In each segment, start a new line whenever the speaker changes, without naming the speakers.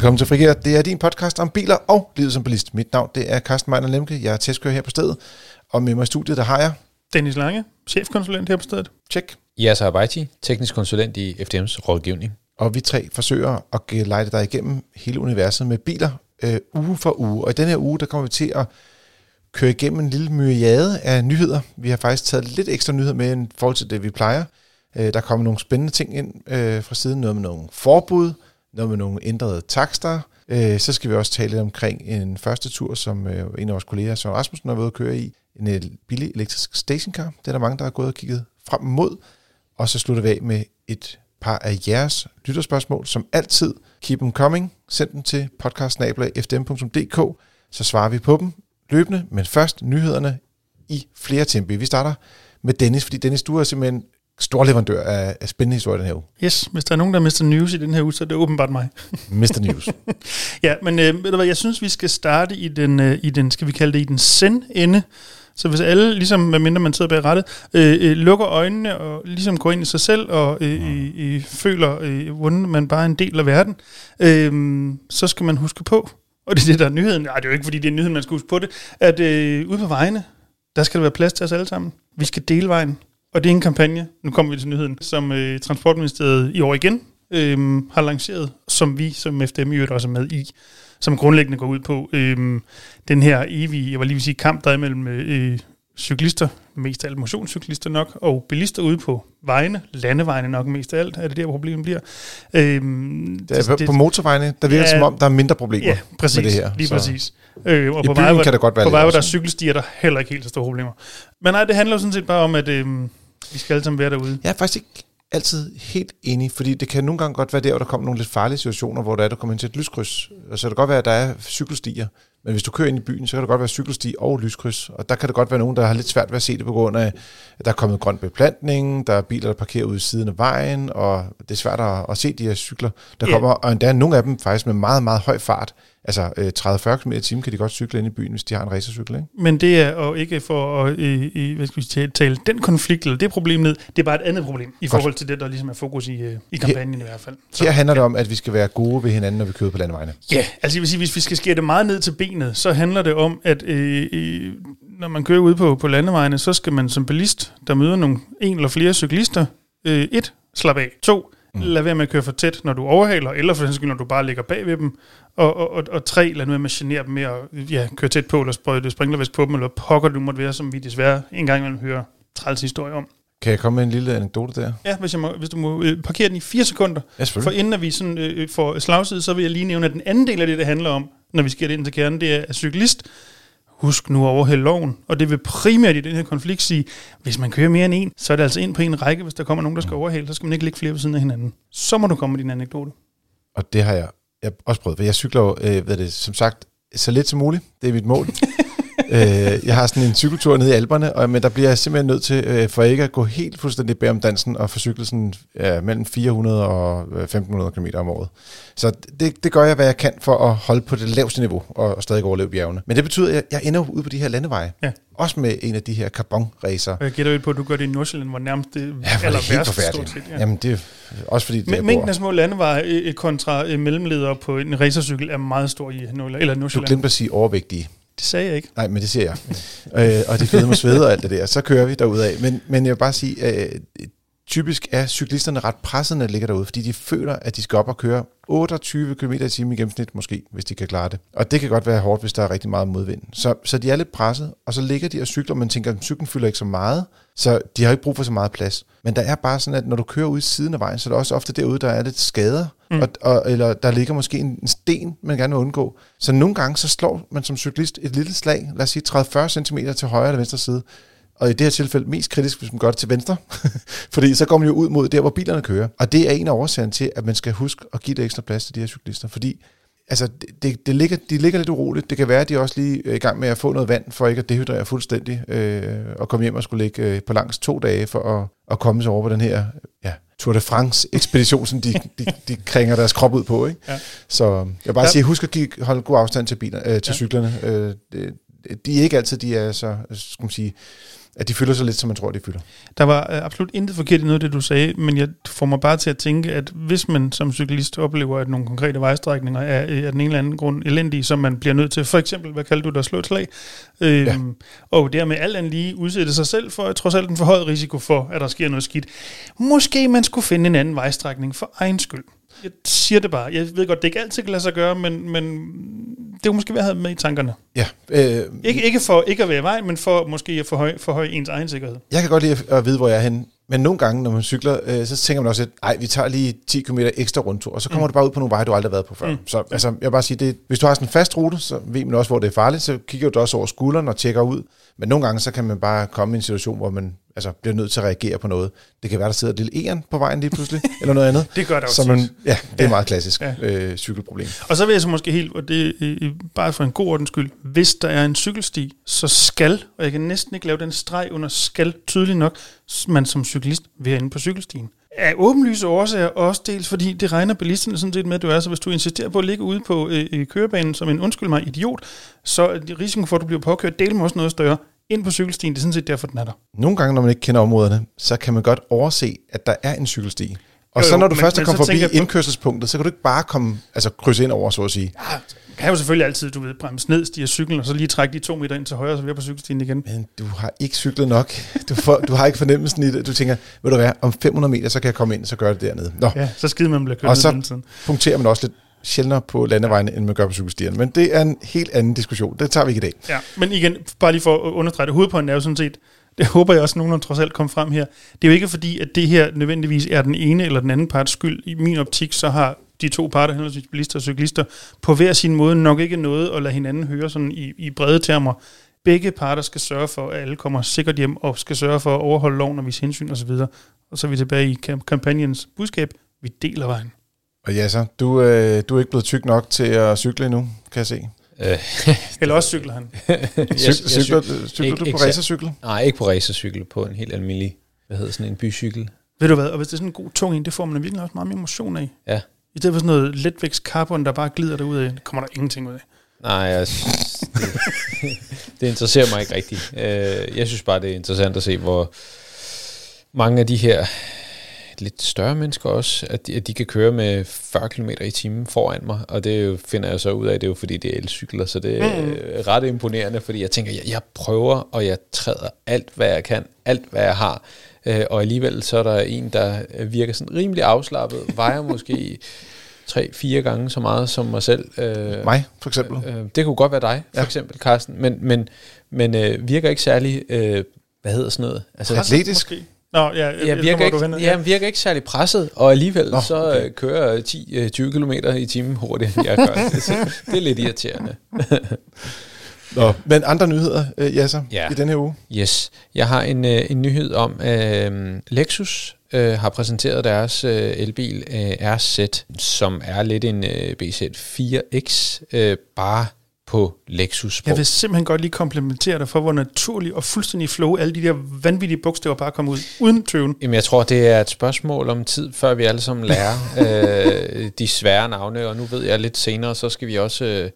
Velkommen til Frigir. Det er din podcast om biler og livet som bilist. Mit navn det er Carsten Meiner Lemke. Jeg er testkører her på stedet. Og med mig i studiet, der har jeg...
Dennis Lange, chefkonsulent her på stedet.
Check.
Yasser Abaiti, teknisk konsulent i FDM's rådgivning.
Og vi tre forsøger at gelejte dig igennem hele universet med biler øh, uge for uge. Og i den her uge, der kommer vi til at køre igennem en lille myriade af nyheder. Vi har faktisk taget lidt ekstra nyheder med i forhold til det, vi plejer. Øh, der kommer nogle spændende ting ind øh, fra siden. Noget med nogle forbud, noget med nogle ændrede takster. Øh, så skal vi også tale lidt omkring en første tur, som øh, en af vores kolleger, Søren Rasmussen, har været at køre i. En øh, billig elektrisk stationcar. Det er der mange, der har gået og kigget frem mod. Og så slutter vi af med et par af jeres lytterspørgsmål, som altid. Keep them coming. Send dem til podcastnabla.fdm.dk, så svarer vi på dem løbende. Men først nyhederne i flere tempi. Vi starter med Dennis, fordi Dennis, du er simpelthen stor leverandør af, af spændende historier den her uge.
Yes, hvis der er nogen, der mister news i den her uge, så er det åbenbart mig.
Mr. News.
ja, men øh, ved du hvad, jeg synes, vi skal starte i den, øh, i den skal vi kalde det, i den send-ende. Så hvis alle, ligesom medmindre man sidder bag rettet, øh, øh, lukker øjnene og ligesom går ind i sig selv og øh, øh, øh, føler, øh, hvordan man bare er en del af verden, øh, så skal man huske på, og det er det, der er nyheden, nej, det er jo ikke fordi, det er nyheden, man skal huske på det, at øh, ude på vejene, der skal der være plads til os alle sammen. Vi skal dele vejen. Og det er en kampagne, nu kommer vi til nyheden, som øh, Transportministeriet i år igen øh, har lanceret, som vi som FDM i også er med i, som grundlæggende går ud på øh, den her evige, jeg vil lige sige, kamp, der er mellem øh, cyklister, mest af alt motionscyklister nok, og bilister ude på vejene, landevejene nok mest af alt, er det der problemet bliver.
Øhm, det, det, på motorvejene, der virker ja, som om, der er mindre problemer
ja, præcis,
med det her.
lige så. præcis. Øh, og
I på byen veje, kan det godt være
På veje, hvor der er cykelstier, der er heller ikke helt så store problemer. Men nej, det handler jo sådan set bare om, at øh, vi skal alle sammen være derude.
Jeg er faktisk ikke altid helt enig, fordi det kan nogle gange godt være der, hvor der kommer nogle lidt farlige situationer, hvor der er, der kommer ind til et lyskryds. Altså, det kan godt være, at der er cykelstier, men hvis du kører ind i byen, så kan det godt være cykelsti og lyskryds. Og der kan det godt være nogen, der har lidt svært ved at se det på grund af, at der er kommet grøn beplantning, der er biler, der parkerer ude i siden af vejen, og det er svært at, at se de her cykler. Der yeah. kommer, og endda nogle af dem faktisk med meget, meget høj fart. Altså øh, 30-40 km i timen kan de godt cykle ind i byen, hvis de har en racercykel, ikke?
Men det er og ikke for at øh, øh, hvad skal vi tale, tale den konflikt eller det problem ned, det er bare et andet problem i godt. forhold til det, der ligesom er fokus i, øh, i kampagnen her, i hvert fald.
Så, her handler ja. det om, at vi skal være gode ved hinanden, når vi kører på landevejene.
Ja, altså jeg vil sige, hvis vi skal skære det meget ned til benet, så handler det om, at øh, øh, når man kører ud på, på landevejene, så skal man som bilist, der møder nogle en eller flere cyklister, øh, et, slap af. To, Mm. Lad være med at køre for tæt, når du overhaler, eller for eksempel, når du bare ligger bag ved dem. Og, og, og, og tre, lad være med at genere dem med at ja, køre tæt på, eller sprøjte sprinklervæsk på dem, eller pokker du måtte være, som vi desværre en gang imellem hører træls historie om.
Kan jeg komme med en lille anekdote der?
Ja, hvis, jeg må, hvis du må øh, parkere den i fire sekunder.
Ja,
for inden at vi sådan, øh, får slagside, så vil jeg lige nævne, at den anden del af det, det handler om, når vi skal ind til kernen, det er, at cyklist husk nu at overhælde loven. Og det vil primært i den her konflikt sige, hvis man kører mere end en, så er det altså ind på en række, hvis der kommer nogen, der skal overhælde, så skal man ikke ligge flere ved siden af hinanden. Så må du komme med din anekdote.
Og det har jeg, jeg også prøvet, for jeg cykler jo, øh, hvad det, som sagt, så lidt som muligt. Det er mit mål. øh, jeg har sådan en cykeltur nede i Alperne, og, men der bliver jeg simpelthen nødt til, øh, for ikke at gå helt fuldstændig bag om dansen, og få cyklet sådan, ja, mellem 400 og 1500 km om året. Så det, det gør jeg, hvad jeg kan for at holde på det laveste niveau, og, og stadig overleve bjergene. Men det betyder, at jeg, jeg ender ude på de her landeveje. Ja. Også med en af de her carbon-racer.
Jeg gætter på, at du gør det i Nordsjælland, hvor nærmest det
ja, aller det værste stort set. Ja. Jamen, det er også fordi...
Men, mængden af små landeveje kontra mellemledere på en racercykel er meget stor i Nordsjælland.
Du glemte at sige overvægtige.
Det sagde jeg ikke.
Nej, men det siger jeg. øh, og det fede med svede og alt det der. Så kører vi derudad. Men, men jeg vil bare sige, øh, typisk er cyklisterne ret pressede, når de ligger derude, fordi de føler, at de skal op og køre 28 km i timen i gennemsnit måske, hvis de kan klare det. Og det kan godt være hårdt, hvis der er rigtig meget modvind. Så, så de er lidt presset, og så ligger de og cykler, og man tænker, at cyklen fylder ikke så meget, så de har ikke brug for så meget plads. Men der er bare sådan, at når du kører ud i siden af vejen, så er det også ofte derude, der er lidt skader, mm. og, og, eller der ligger måske en, en sten, man gerne vil undgå. Så nogle gange, så slår man som cyklist et lille slag, lad os sige 30-40 cm til højre eller venstre side, og i det her tilfælde mest kritisk, hvis man gør det til venstre, fordi så går man jo ud mod der, hvor bilerne kører. Og det er en af årsagerne til, at man skal huske at give det ekstra plads til de her cyklister, fordi altså, det, det ligger, de ligger lidt uroligt. Det kan være, at de også lige er i gang med at få noget vand, for ikke at dehydrere fuldstændig, øh, og komme hjem og skulle ligge øh, på langs to dage, for at, at komme sig over på den her ja, Tour de France ekspedition, som de, de, de kringer deres krop ud på. Ikke? Ja. Så jeg vil bare ja. sige, husk at give, holde god afstand til, biler, øh, til ja. cyklerne. Øh, de er ikke altid, de er så, skal man sige, at de fylder så lidt, som man tror, de fylder.
Der var øh, absolut intet forkert i noget af det, du sagde, men jeg får mig bare til at tænke, at hvis man som cyklist oplever, at nogle konkrete vejstrækninger er øh, af den ene eller anden grund elendige, så man bliver nødt til, for eksempel, hvad kalder du det, at slå et slag, øh, ja. og dermed alt andet lige udsætte sig selv for trods alt en forhøjet risiko for, at der sker noget skidt. Måske man skulle finde en anden vejstrækning for egen skyld. Jeg siger det bare. Jeg ved godt, det ikke altid kan lade sig gøre, men, men det kunne måske være have med i tankerne.
Ja.
Øh, ikke, ikke for ikke at være i vej, men for måske at forhøje, forhøje ens egen sikkerhed.
Jeg kan godt lide at vide, hvor jeg er henne. Men nogle gange, når man cykler, øh, så tænker man også, at ej, vi tager lige 10 km ekstra rundtur, og så kommer mm. du bare ud på nogle veje, du aldrig har været på før. Mm. Så altså, jeg vil bare sige, det, hvis du har sådan en fast rute, så ved man også, hvor det er farligt, så kigger du også over skulderen og tjekker ud. Men nogle gange, så kan man bare komme i en situation, hvor man altså, bliver nødt til at reagere på noget. Det kan være, der sidder et lille egen på vejen lige pludselig, eller noget andet.
Det gør der
også. man, Ja, det er ja. meget klassisk ja. øh, cykelproblem.
Og så vil jeg så måske helt, og det er bare for en god ordens skyld, hvis der er en cykelsti, så skal, og jeg kan næsten ikke lave den streg under skal tydeligt nok, man som cyklist vil inde på cykelstien. Af åbenlyse årsager også dels, fordi det regner bilisterne sådan set med, at du er. Så hvis du insisterer på at ligge ude på øh, kørebanen som en undskyld mig idiot, så er risikoen for, at du bliver påkørt, del med også noget større ind på cykelstien. Det er sådan set derfor, den er der.
Nogle gange, når man ikke kender områderne, så kan man godt overse, at der er en cykelsti. Og jo, jo, så når du men, først er kommet forbi indkørselspunktet, så kan du ikke bare komme, altså krydse ind over, så at sige.
Ja, kan jo selvfølgelig altid, du ved, bremse ned, stige cyklen, og så lige trække de to meter ind til højre, så vi på cykelstien igen.
Men du har ikke cyklet nok. Du, får, du har ikke fornemmelsen i det. Du tænker, ved du hvad, om 500 meter, så kan jeg komme ind, så gør det dernede.
Nå. Ja, så skider man bliver kørt
Og så punkterer man også lidt sjældnere på landevejen, end man gør på cykelstierne. Men det er en helt anden diskussion. Det tager vi ikke i dag.
Ja, men igen, bare lige for at understrege det, hovedpointen er jo sådan set, det håber jeg også, at nogen trods alt kom frem her. Det er jo ikke fordi, at det her nødvendigvis er den ene eller den anden parts skyld. I min optik, så har de to parter, henholdsvis bilister og cyklister, på hver sin måde nok ikke noget at lade hinanden høre sådan i, i brede termer. Begge parter skal sørge for, at alle kommer sikkert hjem, og skal sørge for at overholde loven og vise hensyn osv. Og så er vi tilbage i kampagnens budskab. Vi deler vejen.
Og ja, så du, øh, du er ikke blevet tyk nok til at cykle endnu, kan jeg se.
Øh. Eller også cykler han.
Cyk, cykler, cykler ikke, du på racercykel?
Nej, ikke på racercykel, på en helt almindelig, hvad hedder sådan en bycykel.
Ved du hvad, og hvis det er sådan en god tung en, det får man virkelig også meget mere motion af.
Ja.
I stedet for sådan noget letvægts carbon, der bare glider derud af, kommer der ingenting ud af.
Nej, jeg synes, det, det interesserer mig ikke rigtigt. Øh, jeg synes bare, det er interessant at se, hvor mange af de her lidt større mennesker også, at de, at de kan køre med 40 km i timen foran mig, og det finder jeg så ud af, det er jo fordi, det er elcykler, så det er mm. ret imponerende, fordi jeg tænker, jeg, jeg prøver, og jeg træder alt, hvad jeg kan, alt, hvad jeg har, øh, og alligevel så er der en, der virker sådan rimelig afslappet, vejer måske tre-fire gange så meget som mig selv.
Øh, mig, for eksempel.
Øh, det kunne godt være dig, for ja. eksempel, Carsten, men, men, men øh, virker ikke særlig, øh, hvad hedder sådan noget?
Altså, Atletisk?
Måske. Nå, ja, jeg,
jeg virker, ikke, ja, jeg virker ikke særlig presset, og alligevel Nå, så okay. kører jeg 10-20 km i timen hurtigt, jeg gør. det, det er lidt irriterende.
Nå, men andre nyheder, øh, Jasser, ja. i denne her uge?
Yes, jeg har en, øh, en nyhed om, øh, Lexus øh, har præsenteret deres øh, elbil øh, RZ, som er lidt en øh, BZ4X, øh, bare på Lexus.
Jeg vil simpelthen godt lige komplimentere dig for, hvor naturlig og fuldstændig flow alle de der vanvittige bogstaver bare kommer ud, uden tøven.
Jamen, jeg tror, det er et spørgsmål om tid, før vi alle sammen lærer øh, de svære navne, og nu ved jeg lidt senere, så skal vi også... Øh,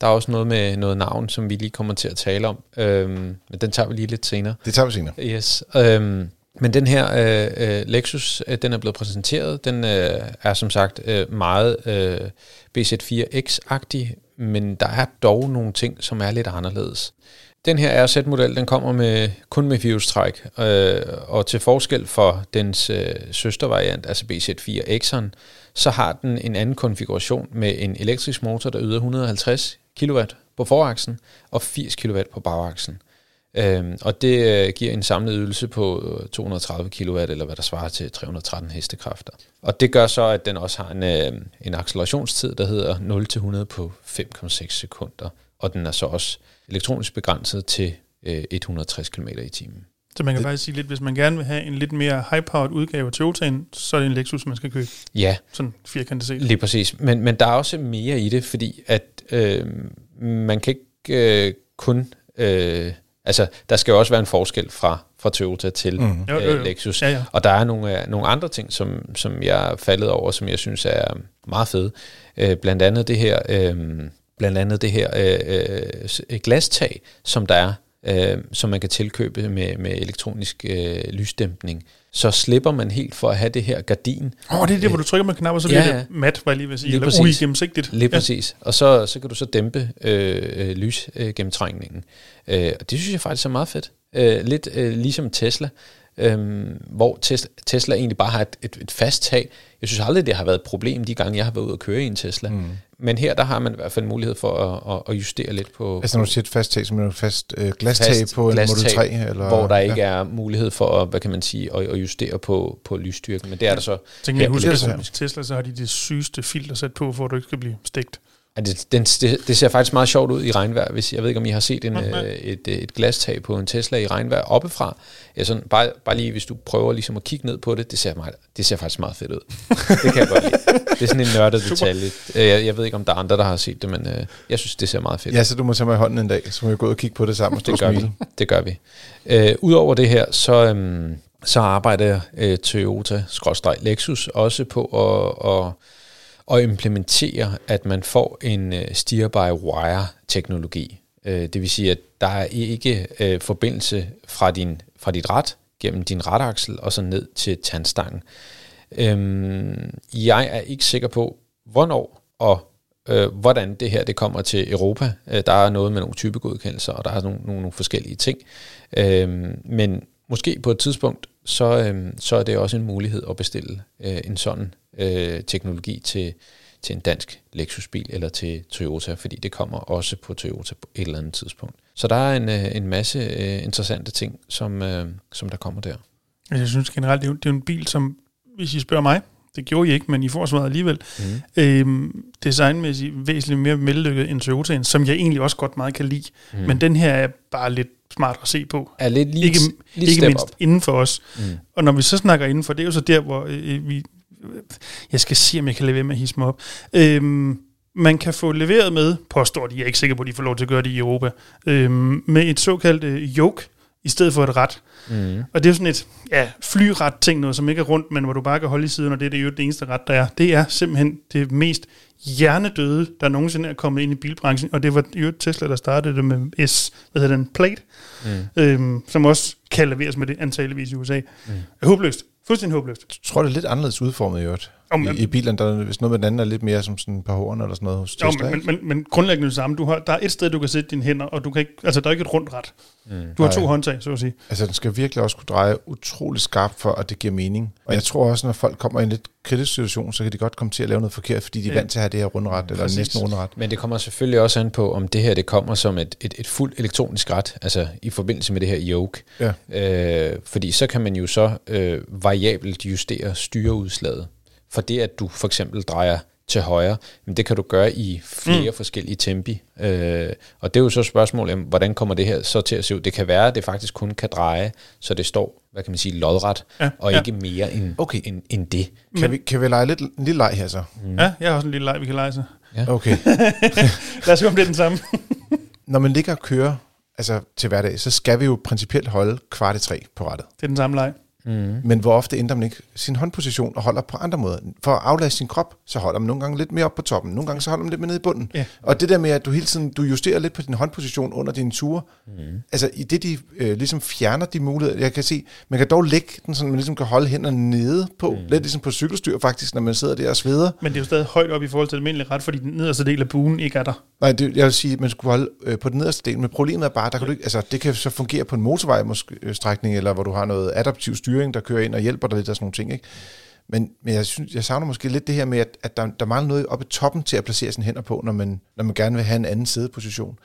der er også noget med noget navn, som vi lige kommer til at tale om, øh, men den tager vi lige lidt senere.
Det tager vi senere.
Yes. Øh, men den her øh, øh, Lexus, øh, den er blevet præsenteret. Den øh, er som sagt øh, meget øh, BZ4X-agtig, men der er dog nogle ting, som er lidt anderledes. Den her RZ-model, den kommer med kun med virustræk, øh, og til forskel for dens øh, søstervariant, altså BZ4 X'eren, så har den en anden konfiguration med en elektrisk motor, der yder 150 kW på foraksen og 80 kW på bagaksen. Øhm, og det øh, giver en samlet ydelse på 230 kW, eller hvad der svarer til 313 hestekræfter. Og det gør så, at den også har en, øh, en accelerationstid, der hedder 0-100 på 5,6 sekunder. Og den er så også elektronisk begrænset til øh, 160 km i timen.
Så man kan faktisk sige lidt, hvis man gerne vil have en lidt mere high-powered udgave af Toyota'en, så er det en Lexus, man skal købe.
Ja.
Sådan firkantet set.
Lige præcis. Men, men der er også mere i det, fordi at øh, man kan ikke øh, kun... Øh, Altså, der skal jo også være en forskel fra, fra Toyota til mm. øh, jo, jo, jo. Lexus. Ja, ja. Og der er nogle, uh, nogle andre ting, som, som jeg er faldet over, som jeg synes er meget fede. Uh, blandt andet det her, uh, blandt andet det her uh, uh, glastag, som der er øh, som man kan tilkøbe med, med elektronisk øh, lysdæmpning, så slipper man helt for at have det her gardin.
Åh, oh, det er det, hvor du trykker med knapper, så
Ja,
bliver
ja.
det mat, var jeg lige ved at sige,
Lige
eller
præcis.
uigennemsigtigt.
Lige præcis. Og så, så kan du så dæmpe øh, øh, lysgennemtrængningen. Øh, og det synes jeg faktisk er meget fedt. Øh, lidt øh, ligesom Tesla, øh, hvor Tesla, Tesla egentlig bare har et, et, et fast tag. Jeg synes aldrig, det har været et problem de gange, jeg har været ude og køre i en Tesla. Mm. Men her, der har man i hvert fald mulighed for at, at, at justere lidt på,
Altså når du siger et fast tag, så mener du fast øh, glastag
Fast
på en
glastag,
Model 3? Eller,
hvor der ikke er mulighed for at, hvad kan man sige, at, at justere på, på lysstyrken. Men det er der så.
Tænk, jeg husker, at Tesla, så har de det sygeste filter sat på, for at du ikke skal blive stegt.
Ja, det, den, det, det ser faktisk meget sjovt ud i regnvejr. Hvis, jeg ved ikke, om I har set en, øh, et, øh, et glastag på en Tesla i regnvejr oppefra. Ja, sådan, bare, bare lige, hvis du prøver ligesom at kigge ned på det, det ser, meget, det ser faktisk meget fedt ud. det kan jeg godt lide. Det er sådan en nørdet detalje. Øh, Jeg, jeg ved ikke, om der er andre, der har set det, men øh, jeg synes, det ser meget fedt ud.
Ja, så du må tage mig i hånden en dag, så må vi gå ud og kigge på det sammen og stå og
Det gør
smile.
vi. Det gør vi. Øh, Udover det her, så, øhm, så arbejder øh, Toyota Lexus også på at, at, at implementere, at man får en øh, steer-by-wire-teknologi. Øh, det vil sige, at der er ikke øh, forbindelse fra, din, fra dit ret gennem din retaksel og så ned til tandstangen. Øhm, jeg er ikke sikker på, hvornår og øh, hvordan det her det kommer til Europa. Øh, der er noget med nogle typegodkendelser, og der er nogle, nogle, nogle forskellige ting. Øhm, men måske på et tidspunkt, så, øhm, så er det også en mulighed at bestille øh, en sådan øh, teknologi til, til en dansk Lexus-bil eller til Toyota, fordi det kommer også på Toyota på et eller andet tidspunkt. Så der er en, øh, en masse øh, interessante ting, som, øh, som der kommer der.
Altså, jeg synes generelt, det er, det er en bil, som, hvis I spørger mig, det gjorde I ikke, men I får svaret alligevel,
Mm.
øhm, designmæssigt væsentligt mere vellykket end Toyotaen, som jeg egentlig også godt meget kan lide. Mm. Men den her er bare lidt smart at se på.
Er lidt lige,
Ikke,
lige
ikke mindst
up.
inden for os.
Mm.
Og når vi så snakker indenfor, det er jo så der, hvor øh, vi... Jeg skal se, om jeg kan lade være med at hisse mig op. Øhm, man kan få leveret med, påstår de, jeg er ikke sikker på, at de får lov til at gøre det i Europa, øhm, med et såkaldt øh, yoke, i stedet for et ret.
Mm.
Og det er sådan et ja, flyret ting, noget som ikke er rundt, men hvor du bare kan holde i siden, og det er det, jo det eneste ret, der er. Det er simpelthen det mest hjernedøde, der nogensinde er kommet ind i bilbranchen, og det var jo Tesla, der startede det med S, hvad hedder den, Plate,
Mm.
øhm, som også kan leveres med det antageligvis i USA. Mm. Håbløst. Fuldstændig håbløst.
Jeg tror, det er lidt anderledes udformet i øvrigt.
Jo,
I,
men-
I bilerne, der er hvis noget med den anden er lidt mere som sådan et par horn eller sådan noget hos
Jo,
Tesla.
men,
ikke?
men, men, men grundlæggende det samme. Du har, der er et sted, du kan sætte dine hænder, og du kan ikke, altså, der er ikke et rundt ret.
Mm.
Du har
Nej.
to håndtag, så at sige.
Altså, den skal virkelig også kunne dreje utrolig skarpt for, at det giver mening. Og jeg tror også, når folk kommer i en lidt kritisk situation, så kan de godt komme til at lave noget forkert, fordi de er
Ja.
vant til at have det her rundret, eller
Præcis.
næsten rundret.
Men det kommer selvfølgelig også an på, om det her det kommer som et, et, et fuldt elektronisk ret, altså i forbindelse med det her yoke.
Ja.
Øh, fordi så kan man jo så øh, variabelt justere styreudslaget. For det, at du for eksempel drejer til højre, men det kan du gøre i flere mm. forskellige tempi. Øh, og det er jo så spørgsmålet, hvordan kommer det her så til at se ud? Det kan være, at det faktisk kun kan dreje, så det står, hvad kan man sige, lodret,
Ja,
og
ja.
ikke mere end,
Okay.
end, end det.
Kan,
Men-
vi, kan vi lege lidt, en lille leg her så?
Mm. Ja, jeg har også en lille leg, vi kan lege sig.
Okay.
Lad os se, om det er den samme.
Når man ligger og kører altså til hverdag, så skal vi jo principielt holde kvart i tre på rettet.
Det er den samme leg.
Mm.
Men hvor ofte ændrer man ikke sin håndposition og holder på andre måder? For at aflaste sin krop, så holder man nogle gange lidt mere op på toppen, nogle gange så holder man lidt mere nede i bunden.
Ja.
Og det der med, at du hele tiden du justerer lidt på din håndposition under dine ture, mm. altså i det, de øh, ligesom fjerner de muligheder, jeg kan se, man kan dog lægge den, så man ligesom kan holde hænderne nede på, mm. lidt ligesom på cykelstyr faktisk, når man sidder der og sveder.
Men det er jo stadig højt op i forhold til det almindelige ret, fordi den nederste del af buen ikke er der.
Nej, det, jeg vil sige, at man skulle holde øh, på den nederste del, men problemet er bare, der kan du ikke, altså, det kan så fungere på en motorvej måske, øh, strækning, eller hvor du har noget adaptiv styring, der kører ind og hjælper dig lidt og sådan nogle ting, ikke? Men, men jeg, synes, jeg savner måske lidt det her med, at, at der, der mangler noget oppe i toppen til at placere sine hænder på, når man, når man gerne vil have en anden sædeposition.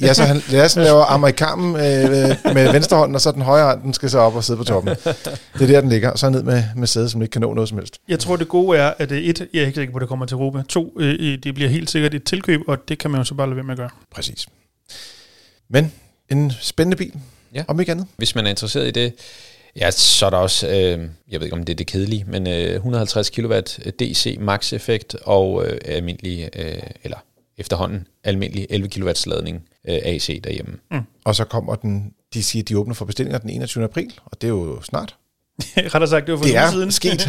Ja, så han, det er sådan, laver amerikanen øh, med venstre hånd, og så den højre hånd, den skal så op og sidde på toppen. Det er der, den ligger, og så ned med, med sædet, som ikke kan nå noget som helst.
Jeg tror, det gode er, at øh, et, jeg er ikke sikker på, at det kommer til Europa. To, øh, øh, det bliver helt sikkert et tilkøb, og det kan man jo så bare lade være med at gøre.
Præcis. Men en spændende bil,
Ja.
om ikke andet.
Hvis man er interesseret i det, ja, så er der også, øh, jeg ved ikke om det er det kedelige, men øh, 150 kW DC max effekt og øh, almindelig, øh, eller efterhånden almindelig 11 kW ladning øh, AC derhjemme.
Og så kommer den, de siger, at de åbner for bestillinger den 21. april, og det er jo snart.
Rettere sagt, det var for
Det
en uge
er
siden.
sket.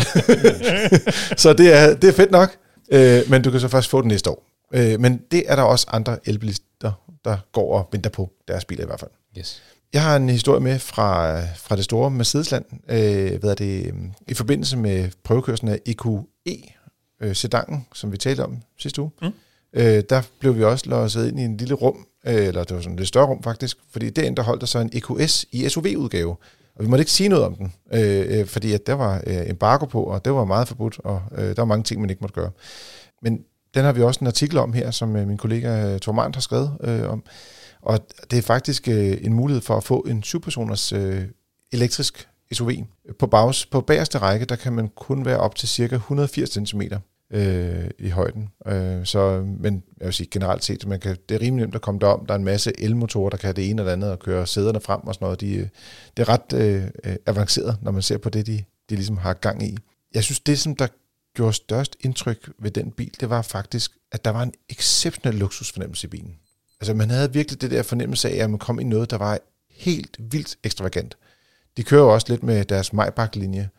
så det er, det er fedt nok, øh, men du kan så først få den næste år. Øh, men det er der også andre elbilister, der går og venter på deres biler i hvert fald.
Yes.
Jeg har en historie med fra, fra det store Mercedesland, øh, hvad er det, i forbindelse med prøvekørslen af EQE, øh, sedanen, som vi talte om sidste uge. Mm. Øh, der blev vi også låset ind i en lille rum, øh, eller det var sådan et lidt større rum faktisk, fordi derinde der holdt der så en EQS i SUV-udgave. Og vi måtte ikke sige noget om den, øh, øh, fordi at der var øh, embargo på, og det var meget forbudt, og øh, der var mange ting, man ikke måtte gøre. Men den har vi også en artikel om her, som øh, min kollega Thor Mandt har skrevet øh, om. Og det er faktisk øh, en mulighed for at få en syvpersoners øh, elektrisk SUV. På, bags, på bagerste række, der kan man kun være op til cirka 180 cm øh, i højden. Øh, så, men jeg vil sige generelt set, man kan, det er rimelig nemt at komme derom. Der er en masse elmotorer, der kan det ene eller andet, og køre sæderne frem og sådan noget. De, øh, det er ret øh, øh, avanceret, når man ser på det, de, de ligesom har gang i. Jeg synes, det som der gjorde størst indtryk ved den bil, det var faktisk, at der var en exceptionel luksusfornemmelse i bilen. Altså man havde virkelig det der fornemmelse af, at man kom i noget, der var helt vildt ekstravagant. De kører jo også lidt med deres Maybach-linje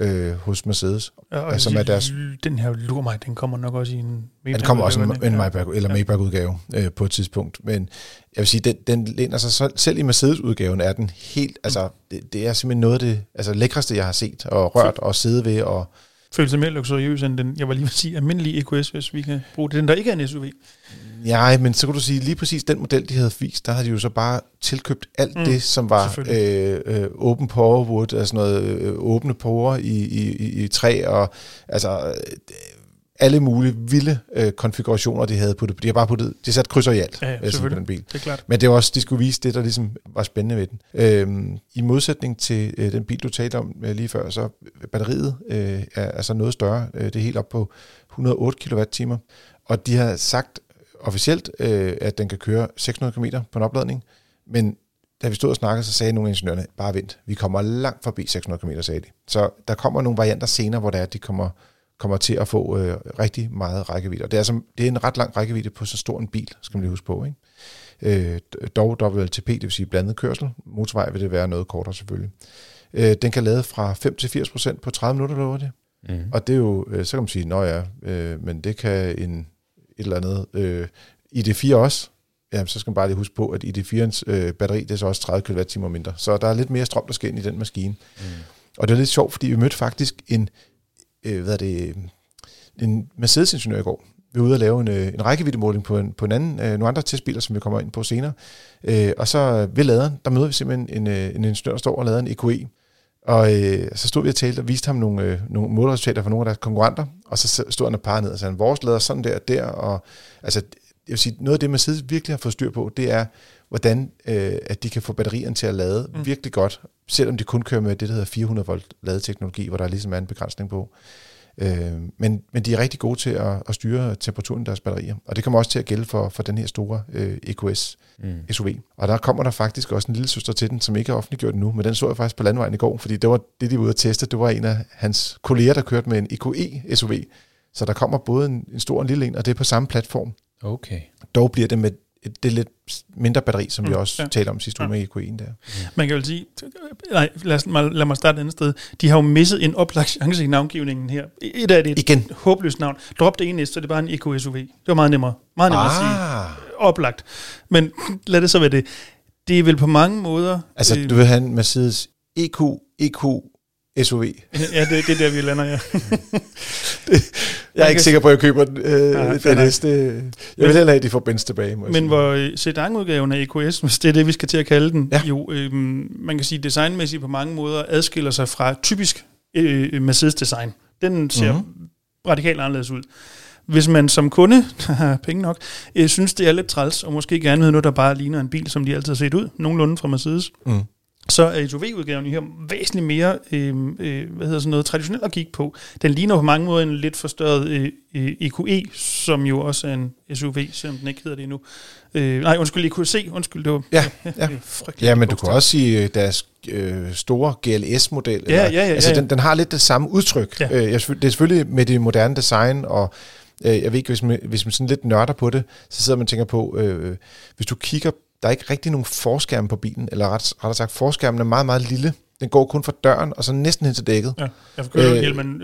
øh, hos Mercedes.
Ja, og altså, med deres, den her lur mig, den kommer nok også i en
Maybach Den kommer også en, en Maybach, eller ja. Maybach-udgave øh, på et tidspunkt. Men jeg vil sige, den, den læner sig selv, selv i Mercedes-udgaven er den helt, altså det, det er simpelthen noget af det altså, lækreste, jeg har set og rørt og sidde ved og
føle sig mere luksuriøs end den, jeg var lige vil sige, almindelige EQS, hvis vi kan bruge det. Den, der ikke er en SUV.
Ja, men så kan du sige, lige præcis den model, de havde vist, der havde de jo så bare tilkøbt alt mm, det, som var øh, øh, open power wood, altså noget øh, åbne porer i, i, i, i træ, og altså... Øh, alle mulige vilde øh, konfigurationer, de havde puttet. De har bare puttet, de sat krydser i alt
ja, ja, på den bil. Det er klart.
Men det var også, de skulle vise det, der ligesom var spændende ved den. Øhm, I modsætning til øh, den bil, du talte om øh, lige før, så batteriet øh, er altså noget større. Øh, det er helt op på 108 kWh. Og de har sagt officielt, øh, at den kan køre 600 km på en opladning. Men da vi stod og snakkede, så sagde nogle af ingeniørerne, bare vent, vi kommer langt forbi 600 km, sagde de. Så der kommer nogle varianter senere, hvor det er, at de kommer kommer til at få øh, rigtig meget rækkevidde. Og det er, altså, det er en ret lang rækkevidde på så stor en bil, skal man lige huske på. Ikke? Øh, dog WLTP, det vil sige blandet kørsel. Motorvej vil det være noget kortere selvfølgelig. Øh, den kan lade fra 5 til 80 procent på 30 minutter, lover det. Mm. Og det er jo, øh, så kan man sige, nå ja, øh, men det kan en, eller andet øh, ID4 også. Ja, så skal man bare lige huske på, at ID4'ens øh, batteri, det er så også 30 kWh mindre. Så der er lidt mere strøm, der skal ind i den maskine. Mm. Og det er lidt sjovt, fordi vi mødte faktisk en øh, hvad er det, en Mercedes-ingeniør i går. Vi var ude og lave en, øh, en rækkeviddemåling på, en, på en anden, øh, nogle andre testbiler, som vi kommer ind på senere. Øh, og så ved laderen, der møder vi simpelthen en, øh, en ingeniør, der står og lader en EQE. Og øh, så stod vi og talte og viste ham nogle, øh, nogle målresultater fra nogle af deres konkurrenter, og så stod han og parrede ned og sagde, vores lader sådan der og der, og altså, jeg vil sige, noget af det, Mercedes virkelig har fået styr på, det er, hvordan øh, at de kan få batterierne til at lade mm. virkelig godt, selvom de kun kører med det, der hedder 400 volt ladeteknologi, hvor der ligesom er en begrænsning på. Øh, men, men de er rigtig gode til at, at styre temperaturen i deres batterier, og det kommer også til at gælde for, for den her store øh, EQS mm. SUV. Og der kommer der faktisk også en lille søster til den, som ikke er offentliggjort nu, men den så jeg faktisk på landvejen i går, fordi det var det, de var ude at teste. Det var en af hans kolleger, der kørte med en EQE SUV. Så der kommer både en, en stor og en lille en, og det er på samme platform.
Okay.
Dog bliver det med det lidt mindre batteri, som mm, vi også ja. talte om sidste uge ja. med EQ1 der.
Man kan jo sige, nej, lad, os, lad mig starte et andet sted. De har jo misset en oplagt chance i navngivningen her. Et af det et
Igen.
håbløst navn. Drop det ene så det er bare en EQ SUV. Det var meget nemmere. Meget nemmere ah. at sige. Oplagt. Men lad det så være det. Det er vel på mange måder...
Altså, øh, du vil have en Mercedes EQ, EQ, SUV.
ja, det, det er der, vi lander, ja.
det, jeg er ikke sikker på, at jeg køber den, øh, ja, det næste. Jeg vil hellere have, at de får Benz tilbage.
Må men hvor øh, sedan-udgaven af EQS, hvis det er det, vi skal til at kalde den, ja. jo, øh, man kan sige, designmæssigt på mange måder adskiller sig fra typisk øh, Mercedes-design. Den ser mm-hmm. radikalt anderledes ud. Hvis man som kunde, har penge nok, øh, synes, det er lidt træls, og måske gerne vil noget, der bare ligner en bil, som de altid har set ud, nogenlunde fra Mercedes, mm så er SUV-udgaven her væsentligt mere øh, øh, hvad hedder sådan noget, traditionelt at kigge på. Den ligner på mange måder en lidt forstørret øh, EQE, øh, e, som jo også er en SUV, selvom den ikke hedder det endnu. Øh, nej, undskyld, EQC, undskyld, det var
ja, ja. ja men du kan også sige øh, deres øh, store GLS-model.
Ja, ja, ja,
altså,
ja, ja.
Den, den har lidt det samme udtryk. Ja. Øh, det er selvfølgelig med det moderne design, og øh, jeg ved ikke, hvis man, hvis man sådan lidt nørder på det, så sidder man og tænker på, øh, hvis du kigger der er ikke rigtig nogen forskærm på bilen, eller ret, rettere sagt, forskærmen er meget, meget lille. Den går kun fra døren, og så næsten hen til dækket.
Ja, jeg får øh, hjelmen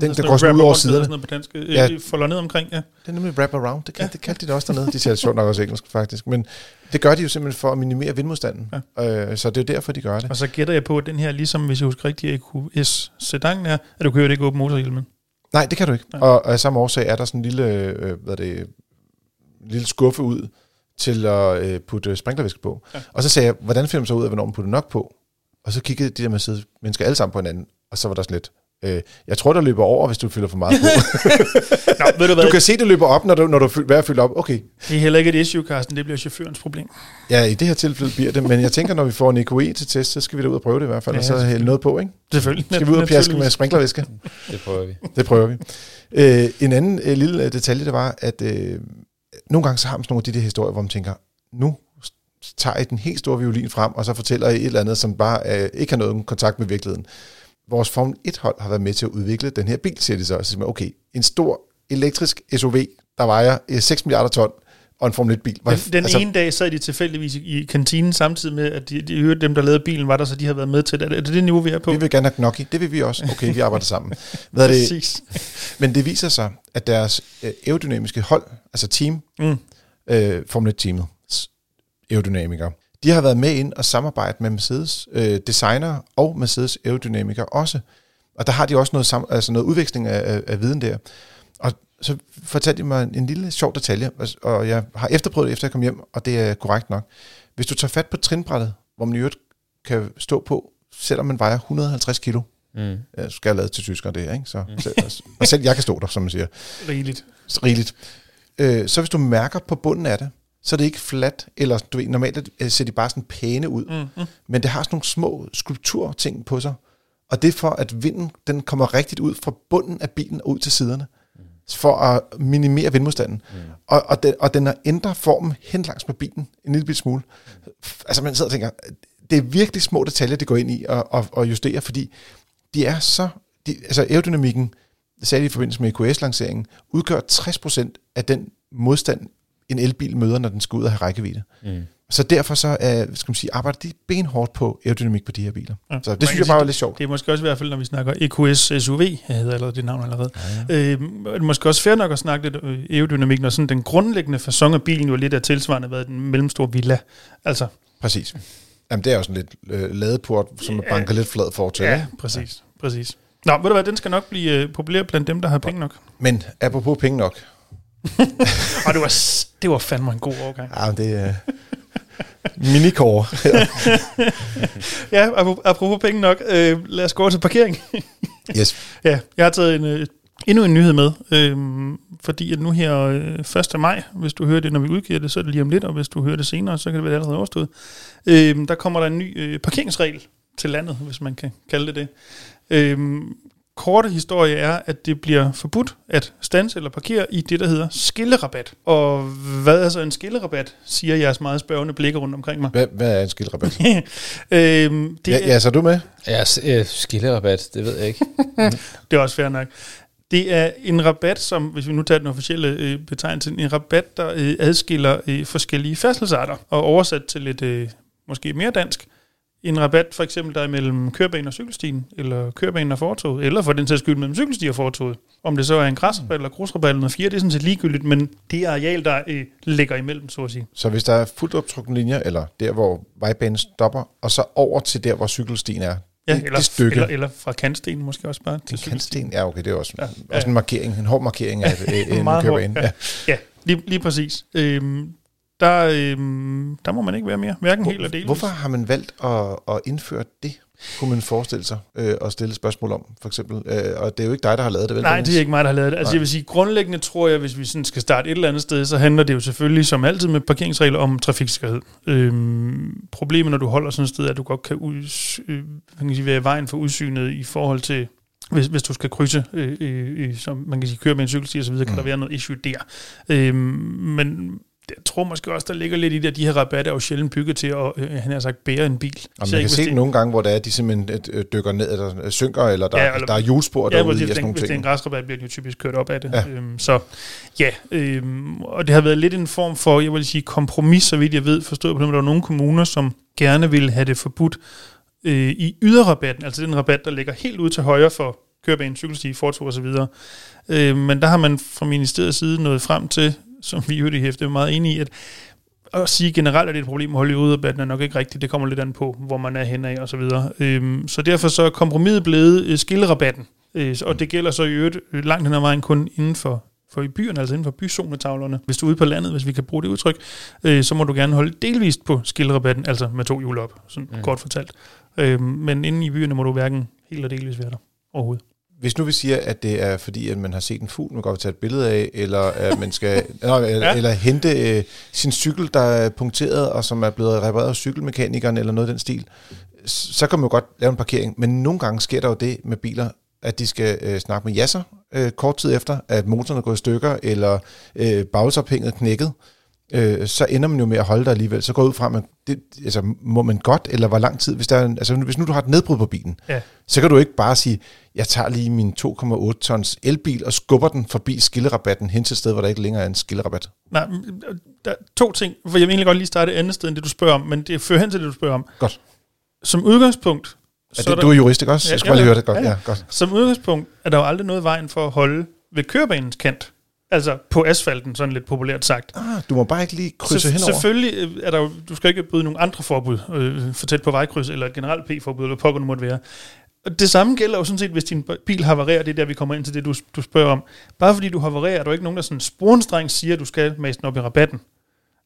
den,
der går sådan ud over siderne.
Sådan på dansk. Øh,
Ja.
Folder ned omkring, ja.
Det er nemlig wrap around. Det, kan, ja. det kaldte de det også dernede. De taler sjovt nok også engelsk, faktisk. Men det gør de jo simpelthen for at minimere vindmodstanden. Ja. Øh, så det er jo derfor, de gør det.
Og så gætter jeg på, at den her, ligesom hvis jeg husker rigtigt, EQS sedan er, at du kører det ikke åben motorhjelmen.
Nej, det kan du ikke.
Ja.
Og, af samme årsag er der sådan en lille, øh, hvad er det, lille skuffe ud til at øh, putte sprinklervæske på. Ja. Og så sagde jeg, hvordan finder man så ud af, hvornår man putter nok på? Og så kiggede de der Mercedes mennesker alle sammen på hinanden, og så var der sådan lidt, øh, jeg tror, der løber over, hvis du fylder for meget på.
Nå, ved du hvad?
du kan se, det løber op, når du, når du er ved at fylde op. Okay,
Det er heller ikke et issue, Carsten. Det bliver chaufførens problem.
ja, i det her tilfælde bliver det, men jeg tænker, når vi får en EQE til test, så skal vi da ud og prøve det i hvert fald,
Ja,
og så hælde noget på, ikke?
Selvfølgelig.
Skal vi ud og pjaske med sprinklervæske?
Det prøver vi.
Det prøver vi. Øh, en anden øh, lille øh, detalje, det var, at øh, nogle gange så har man sådan nogle af de der historier, hvor man tænker, nu tager I den helt store violin frem, og så fortæller I et eller andet, som bare øh, ikke har noget kontakt med virkeligheden. Vores Formel 1-hold har været med til at udvikle den her bil, siger de så. Så siger man, okay, en stor elektrisk SUV, der vejer øh, 6 milliarder ton, og en Formel 1-bil.
Den, den altså, ene dag sad de tilfældigvis i, i kantinen, samtidig med, at de, de hørte dem, der lavede bilen, var der, så de havde været med til det. Er det det niveau, vi er på?
Vi vil gerne have Gnocchi. Det vil vi også. Okay, vi arbejder sammen. Hvad er det?
Præcis.
Men det viser sig, at deres øh, aerodynamiske hold, altså team,
Mm.
øh, Formel 1-teamet, aerodynamikere, de har været med ind og samarbejde med Mercedes øh, designer og Mercedes aerodynamikere også. Og der har de også noget, sam- altså noget udveksling af, af, af viden der. Så fortalte de mig en, lille sjov detalje, og, jeg har efterprøvet det, efter jeg kom hjem, og det er korrekt nok. Hvis du tager fat på trinbrættet, hvor man i øvrigt kan stå på, selvom man vejer 150 kilo,
Mm.
jeg skal jeg lade til tyskere det, ikke? Så, selv, og selv jeg kan stå der, som man siger
Rigeligt.
rigeligt. Øh, så hvis du mærker på bunden af det, så er det ikke fladt, eller du ved, normalt øh, ser de bare sådan pæne ud,
Mm, mm.
men det har sådan nogle små skulpturting på sig, og det er for, at vinden den kommer rigtigt ud fra bunden af bilen og ud til siderne, for at minimere vindmodstanden. Mm. Og, og, den, og den har ændret formen hen langs med bilen en lille smule. Altså man sidder og tænker, det er virkelig små detaljer, det går ind i og, og, og justere, fordi de er så... De, altså aerodynamikken, de i forbindelse med EQS-lanceringen, udgør 60% af den modstand, en elbil møder, når den skal ud og have rækkevidde.
Mm.
Så derfor så er, skal man sige, arbejder de benhårdt på aerodynamik på de her biler.
Ja.
Så
Man
det
kan
synes jeg bare var lidt sjovt.
Det er måske også i hvert fald, når vi snakker EQS SUV, jeg hedder allerede det navn allerede. Ja, ja. Øh, det er måske også fair nok at snakke lidt øh, aerodynamik, når sådan den grundlæggende fasong af bilen jo lidt er tilsvarende været en mellemstor villa. Altså,
Præcis. Jamen det er jo sådan lidt øh, ladeport, som man
Ja.
banker lidt flad for til.
ja, præcis, ja. præcis. Nå, ved du hvad, den skal nok blive øh, populær blandt dem, der har penge nok.
Men apropos penge nok.
Og det var, det var fandme en god overgang.
Ja, det er minikår.
Ja, apropos, penge nok, øh, lad os gå over til parkering.
yes.
Ja, jeg har taget en, øh, endnu en nyhed med, øh, fordi at nu her øh, 1. maj, hvis du hører det, når vi udgiver det, så er det lige om lidt, og hvis du hører det senere, så kan det være allerede overstået. Øh, der kommer der en ny øh, parkeringsregel til landet, hvis man kan kalde det det. Øh, korte historie er, at det bliver forbudt at stanse eller parkere i det, der hedder skillerabat. Og hvad er så en skillerabat, siger jeres meget spørgende blikke rundt omkring mig.
Hvad, hvad er en skilrabat?
øhm, det,
Ja, ja, så er du med?
Ja, øh, skillerabat, det ved jeg ikke.
Det er også fair nok. Det er en rabat, som, hvis vi nu tager den officielle øh, betegnelse, en rabat, der øh, adskiller øh, forskellige færdselsarter, og oversat til lidt øh, måske mere dansk. En rabat for eksempel, der er mellem kørebanen og cykelstien, eller kørebanen og fortoget, eller for den sags skyld mellem cykelsti og fortoget. Om det så er en græsrabat eller grusrabat eller noget fire, det er sådan set ligegyldigt, men det er areal, der øh, ligger imellem, så at sige.
Så hvis der er fuldt optrukken linjer, eller der, hvor vejbanen stopper, og så over til der, hvor cykelstien er,
Ja,
det,
eller,
det stykke,
eller, eller fra kantstenen måske også bare til
en
cykelstien.
kantsten, ja okay, det er også,
Ja,
ja,
ja.
også en markering, en hård markering af øh, en
hård,
kørebane.
ja.
Ja.
Ja, lige, lige præcis. Øhm, der, øhm, der må man ikke være mere, hverken helt eller delvis.
Hvorfor har man valgt at, at indføre det, kunne man forestille sig øh, at stille spørgsmål om, for eksempel? Øh, og det er jo ikke dig, der har lavet det, vel?
Nej, det er ikke mig, der har lavet det. Altså
Nej.
jeg vil sige, grundlæggende tror jeg, hvis vi sådan skal starte et eller andet sted, så handler det jo selvfølgelig som altid med parkeringsregler om trafiksikkerhed. Øhm, problemet, når du holder sådan et sted, er, at du godt kan, uds, øh, man kan sige, være i vejen for udsynet i forhold til, hvis, hvis du skal krydse, øh, øh, øh, som man kan sige, køre med en cykelsti og så videre, kan
Mm.
der være noget issue der. Øhm, men jeg tror måske også, der ligger lidt i det, at de her rabatter er jo sjældent bygget til at, øh, han har sagt, bære en bil.
Og
Især
man kan se
det-
nogle gange, hvor der er, de simpelthen øh, dykker ned, eller øh, synker, eller der,
Ja, eller-
der er hjulspor
Ja,
derude i sådan
det,
nogle
hvis det er en
ting.
græsrabat, bliver den jo typisk kørt op af det.
Ja.
Øhm, så ja, øhm, og det har været lidt en form for, jeg vil sige, kompromis, så vidt jeg ved, forstået på den, måde, der var nogle kommuner, som gerne ville have det forbudt øh, i yderrabatten, altså den rabat, der ligger helt ud til højre for kørebane, cykelsti, fortog osv. Øh, men der har man fra ministeriets side nået frem til, som vi jo det hæfte er meget enige i, at at sige generelt, at det er et problem at holde i uddebatten, er nok ikke rigtigt. Det kommer lidt an på, hvor man er henne af og så videre. Øhm, så derfor så er kompromiset blevet øh, skillerabatten. Øh, og det gælder så i øvrigt øh, langt hen ad vejen kun inden for for i byerne, altså inden for byzonetavlerne. Hvis du er ude på landet, hvis vi kan bruge det udtryk, øh, så må du gerne holde delvist på skillerabatten, altså med to hjul op, sådan mm. kort fortalt. Øh, men inde i byerne må du hverken helt og delvis være der overhovedet.
Hvis nu vi siger, at det er fordi, at man har set en fugl, man godt vil tage et billede af, eller at man skal eller, ja. eller hente øh, sin cykel, der er punkteret, og som er blevet repareret af cykelmekanikeren, eller noget af den stil, så kan man jo godt lave en parkering. Men nogle gange sker der jo det med biler, at de skal øh, snakke med jasser øh, kort tid efter, at motoren er gået i stykker, eller øh, bagsophænget knækket, øh, så ender man jo med at holde der alligevel. Så går ud fra, at det, altså, må man godt, eller hvor lang tid, hvis, der er en, altså, hvis nu du har et nedbrud på bilen,
ja.
så kan du ikke bare sige, jeg tager lige min 2,8 tons elbil og skubber den forbi skillerabatten hen til et sted, hvor der ikke længere er en skillerabat.
Nej, der er to ting, for jeg vil egentlig godt lige starte et andet sted, end det du spørger om, men det fører hen til det, du spørger om.
Godt.
Som udgangspunkt,
er det, du er jurist, ikke også? Ja, jeg skal bare lige høre det godt. Ja. Ja, godt.
Som udgangspunkt er der jo aldrig noget vejen for at holde ved kørebanens kant. Altså på asfalten, sådan lidt populært sagt.
Ah, du må bare ikke lige krydse henover.
Selvfølgelig øh, er der jo, du skal ikke bryde nogle andre forbud, øh, for tæt på vejkryds, eller et generelt P-forbud, eller det måtte være. Og det samme gælder jo sådan set, hvis din bil havarerer, det er der, vi kommer ind til det, du, du spørger om. Bare fordi du havarerer, er der jo ikke nogen, der sådan sporenstreng siger, at du skal mase den op i rabatten.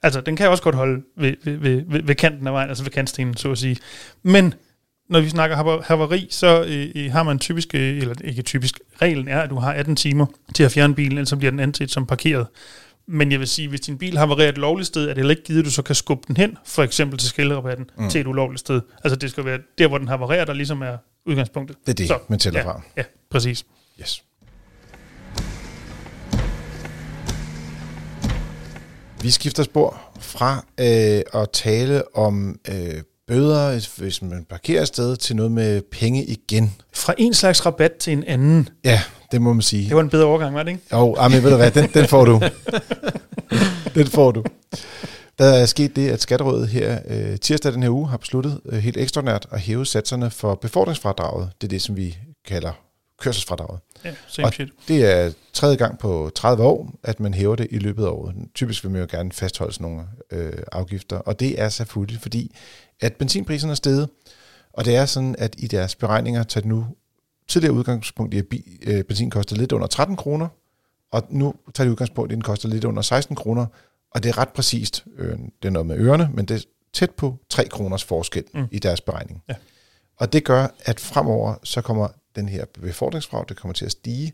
Altså, den kan også godt holde ved, ved, ved, ved, ved kanten af vejen, altså ved kantstenen, så at sige. Men når vi snakker havari, så øh, har man typisk, øh, eller ikke typisk, reglen er, at du har 18 timer til at fjerne bilen, ellers så bliver den anset som parkeret. Men jeg vil sige, hvis din bil havarerer et lovligt sted, er det heller ikke givet, at du så kan skubbe den hen, for eksempel til skælderabatten, mm. til et ulovligt sted. Altså det skal være der, hvor den havarerer, der ligesom er udgangspunktet.
Det er det, så, man tæller
ja,
fra.
Ja, præcis.
Yes. Vi skifter spor fra øh, at tale om øh, bøder, hvis man parkerer sted, til noget med penge igen.
Fra en slags rabat til en anden.
Ja, det må man sige.
Det var en bedre overgang, var det ikke?
Jo, ah, men ved du hvad, den, den får du. den får du. Der er sket det, at Skatterådet her øh, tirsdag den her uge har besluttet øh, helt ekstraordinært at hæve satserne for befordringsfradraget. Det er det, som vi kalder kørselsfradraget.
Ja, same
og
shit.
det er tredje gang på 30 år, at man hæver det i løbet af året. Typisk vil man jo gerne fastholde sådan nogle øh, afgifter, og det er selvfølgelig fordi, at benzinpriserne er steget, og det er sådan, at i deres beregninger tager det nu tidligere udgangspunkt i, at øh, benzin koster lidt under 13 kroner, og nu tager det udgangspunkt i, at den koster lidt under 16 kroner, og det er ret præcist, øh, det er noget med ørerne, men det er tæt på 3 kroners forskel mm. i deres beregning.
Ja.
Og det gør, at fremover så kommer den her befordringsfrav, det kommer til at stige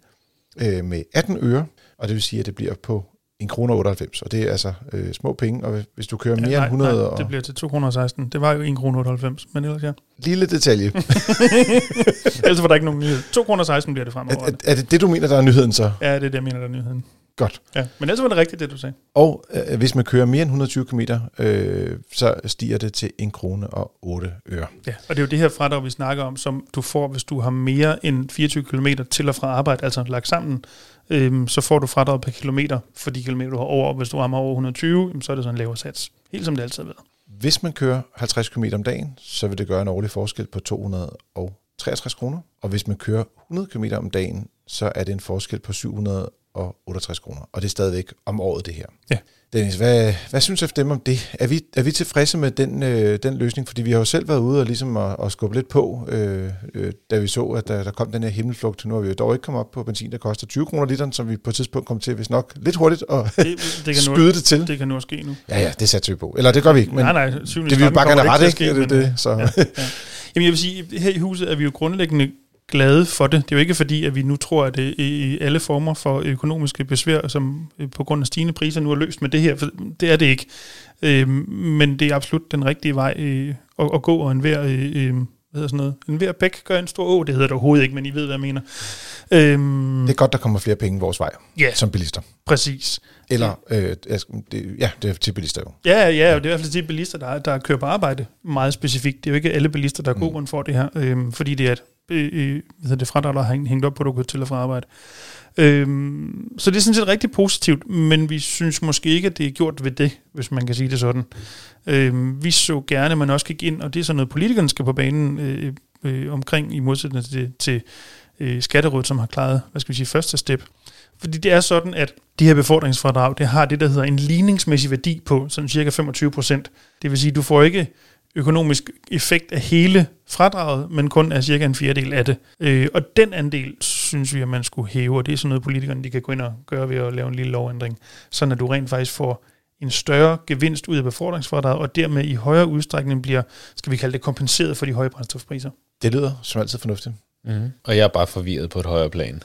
øh, med 18 øre, og det vil sige, at det bliver på 1 kroner 98, og det er altså øh, små penge, og hvis du kører mere ja, nej, end 100...
Nej, det bliver til 216. Det var jo 1 kroner 98, men ellers ja.
Lille detalje.
ellers var der ikke nogen nyhed. 2 kroner 16 bliver det fremover.
Er, er, er det det, du mener, der er nyheden så?
Ja, det er det, jeg mener, der er nyheden.
Godt.
Ja, men ellers var det rigtigt, det du sagde.
Og øh, hvis man kører mere end 120 km, øh, så stiger det til 1 krone og 8 øre.
Ja, og det er jo det her fradrag, vi snakker om, som du får, hvis du har mere end 24 km til og fra arbejde, altså lagt sammen, øh, så får du fradrag per kilometer for de kilometer, du har over. Hvis du har over 120, så er det sådan en lavere sats. Helt som det altid har været.
Hvis man kører 50 km om dagen, så vil det gøre en årlig forskel på 263 kroner. Og hvis man kører 100 km om dagen, så er det en forskel på 700 og 68 kroner. Og det er stadigvæk om året, det her.
Ja.
Dennis, hvad, hvad synes dem om det? Er vi, er vi tilfredse med den, øh, den løsning? Fordi vi har jo selv været ude og, ligesom at, at skubbe lidt på, øh, øh, da vi så, at der, der kom den her himmelflugt. Nu har vi jo dog ikke kommet op på benzin, der koster 20 kroner literen, som vi på et tidspunkt kom til, hvis nok lidt hurtigt at det, det kan skyde
nu,
det til.
Det kan nu ske nu.
Ja, ja, det satte vi på. Eller det gør vi ikke. Men
nej, nej.
Det vil vi bare gerne ret, ikke?
Ske,
det, det, så. Ja, ja.
Jamen jeg vil sige, her i huset er vi jo grundlæggende glade for det. Det er jo ikke fordi, at vi nu tror, at det i alle former for økonomiske besvær, som øh, på grund af stigende priser nu er løst med det her, for det er det ikke. Øh, men det er absolut den rigtige vej øh, at, at gå, og en hver, hvad hedder sådan noget, en hver bæk gør en stor å, det hedder det overhovedet ikke, men I ved, hvad jeg mener.
Øhm, det er godt, der kommer flere penge vores vej,
ja,
som bilister.
Præcis.
Eller, øh, det, ja, det er til bilister jo.
Ja, ja, det er i hvert fald til bilister, der, der kører på arbejde meget specifikt. Det er jo ikke alle bilister, der er god mm. for det her, øh, fordi det er et øh, det fradrag, der har hængt op på, at du går til og fra arbejde. Øhm, så det er sådan set rigtig positivt, men vi synes måske ikke, at det er gjort ved det, hvis man kan sige det sådan. Øhm, vi så gerne, at man også gik ind, og det er sådan noget, politikerne skal på banen øh, øh, omkring, i modsætning til, til øh, Skatterådet, som har klaret, hvad skal vi sige, første step. Fordi det er sådan, at de her befordringsfradrag, det har det, der hedder en ligningsmæssig værdi på sådan cirka 25 procent. Det vil sige, du får ikke økonomisk effekt af hele fradraget, men kun af cirka en fjerdedel af det. Øh, og den andel synes vi, at man skulle hæve, og det er sådan noget, politikerne de kan gå ind og gøre ved at lave en lille lovændring, sådan at du rent faktisk får en større gevinst ud af befordringsfradraget, og dermed i højere udstrækning bliver, skal vi kalde det, kompenseret for de høje brændstofpriser.
Det lyder som altid fornuftigt.
Mm. Og jeg er bare forvirret på et højere plan.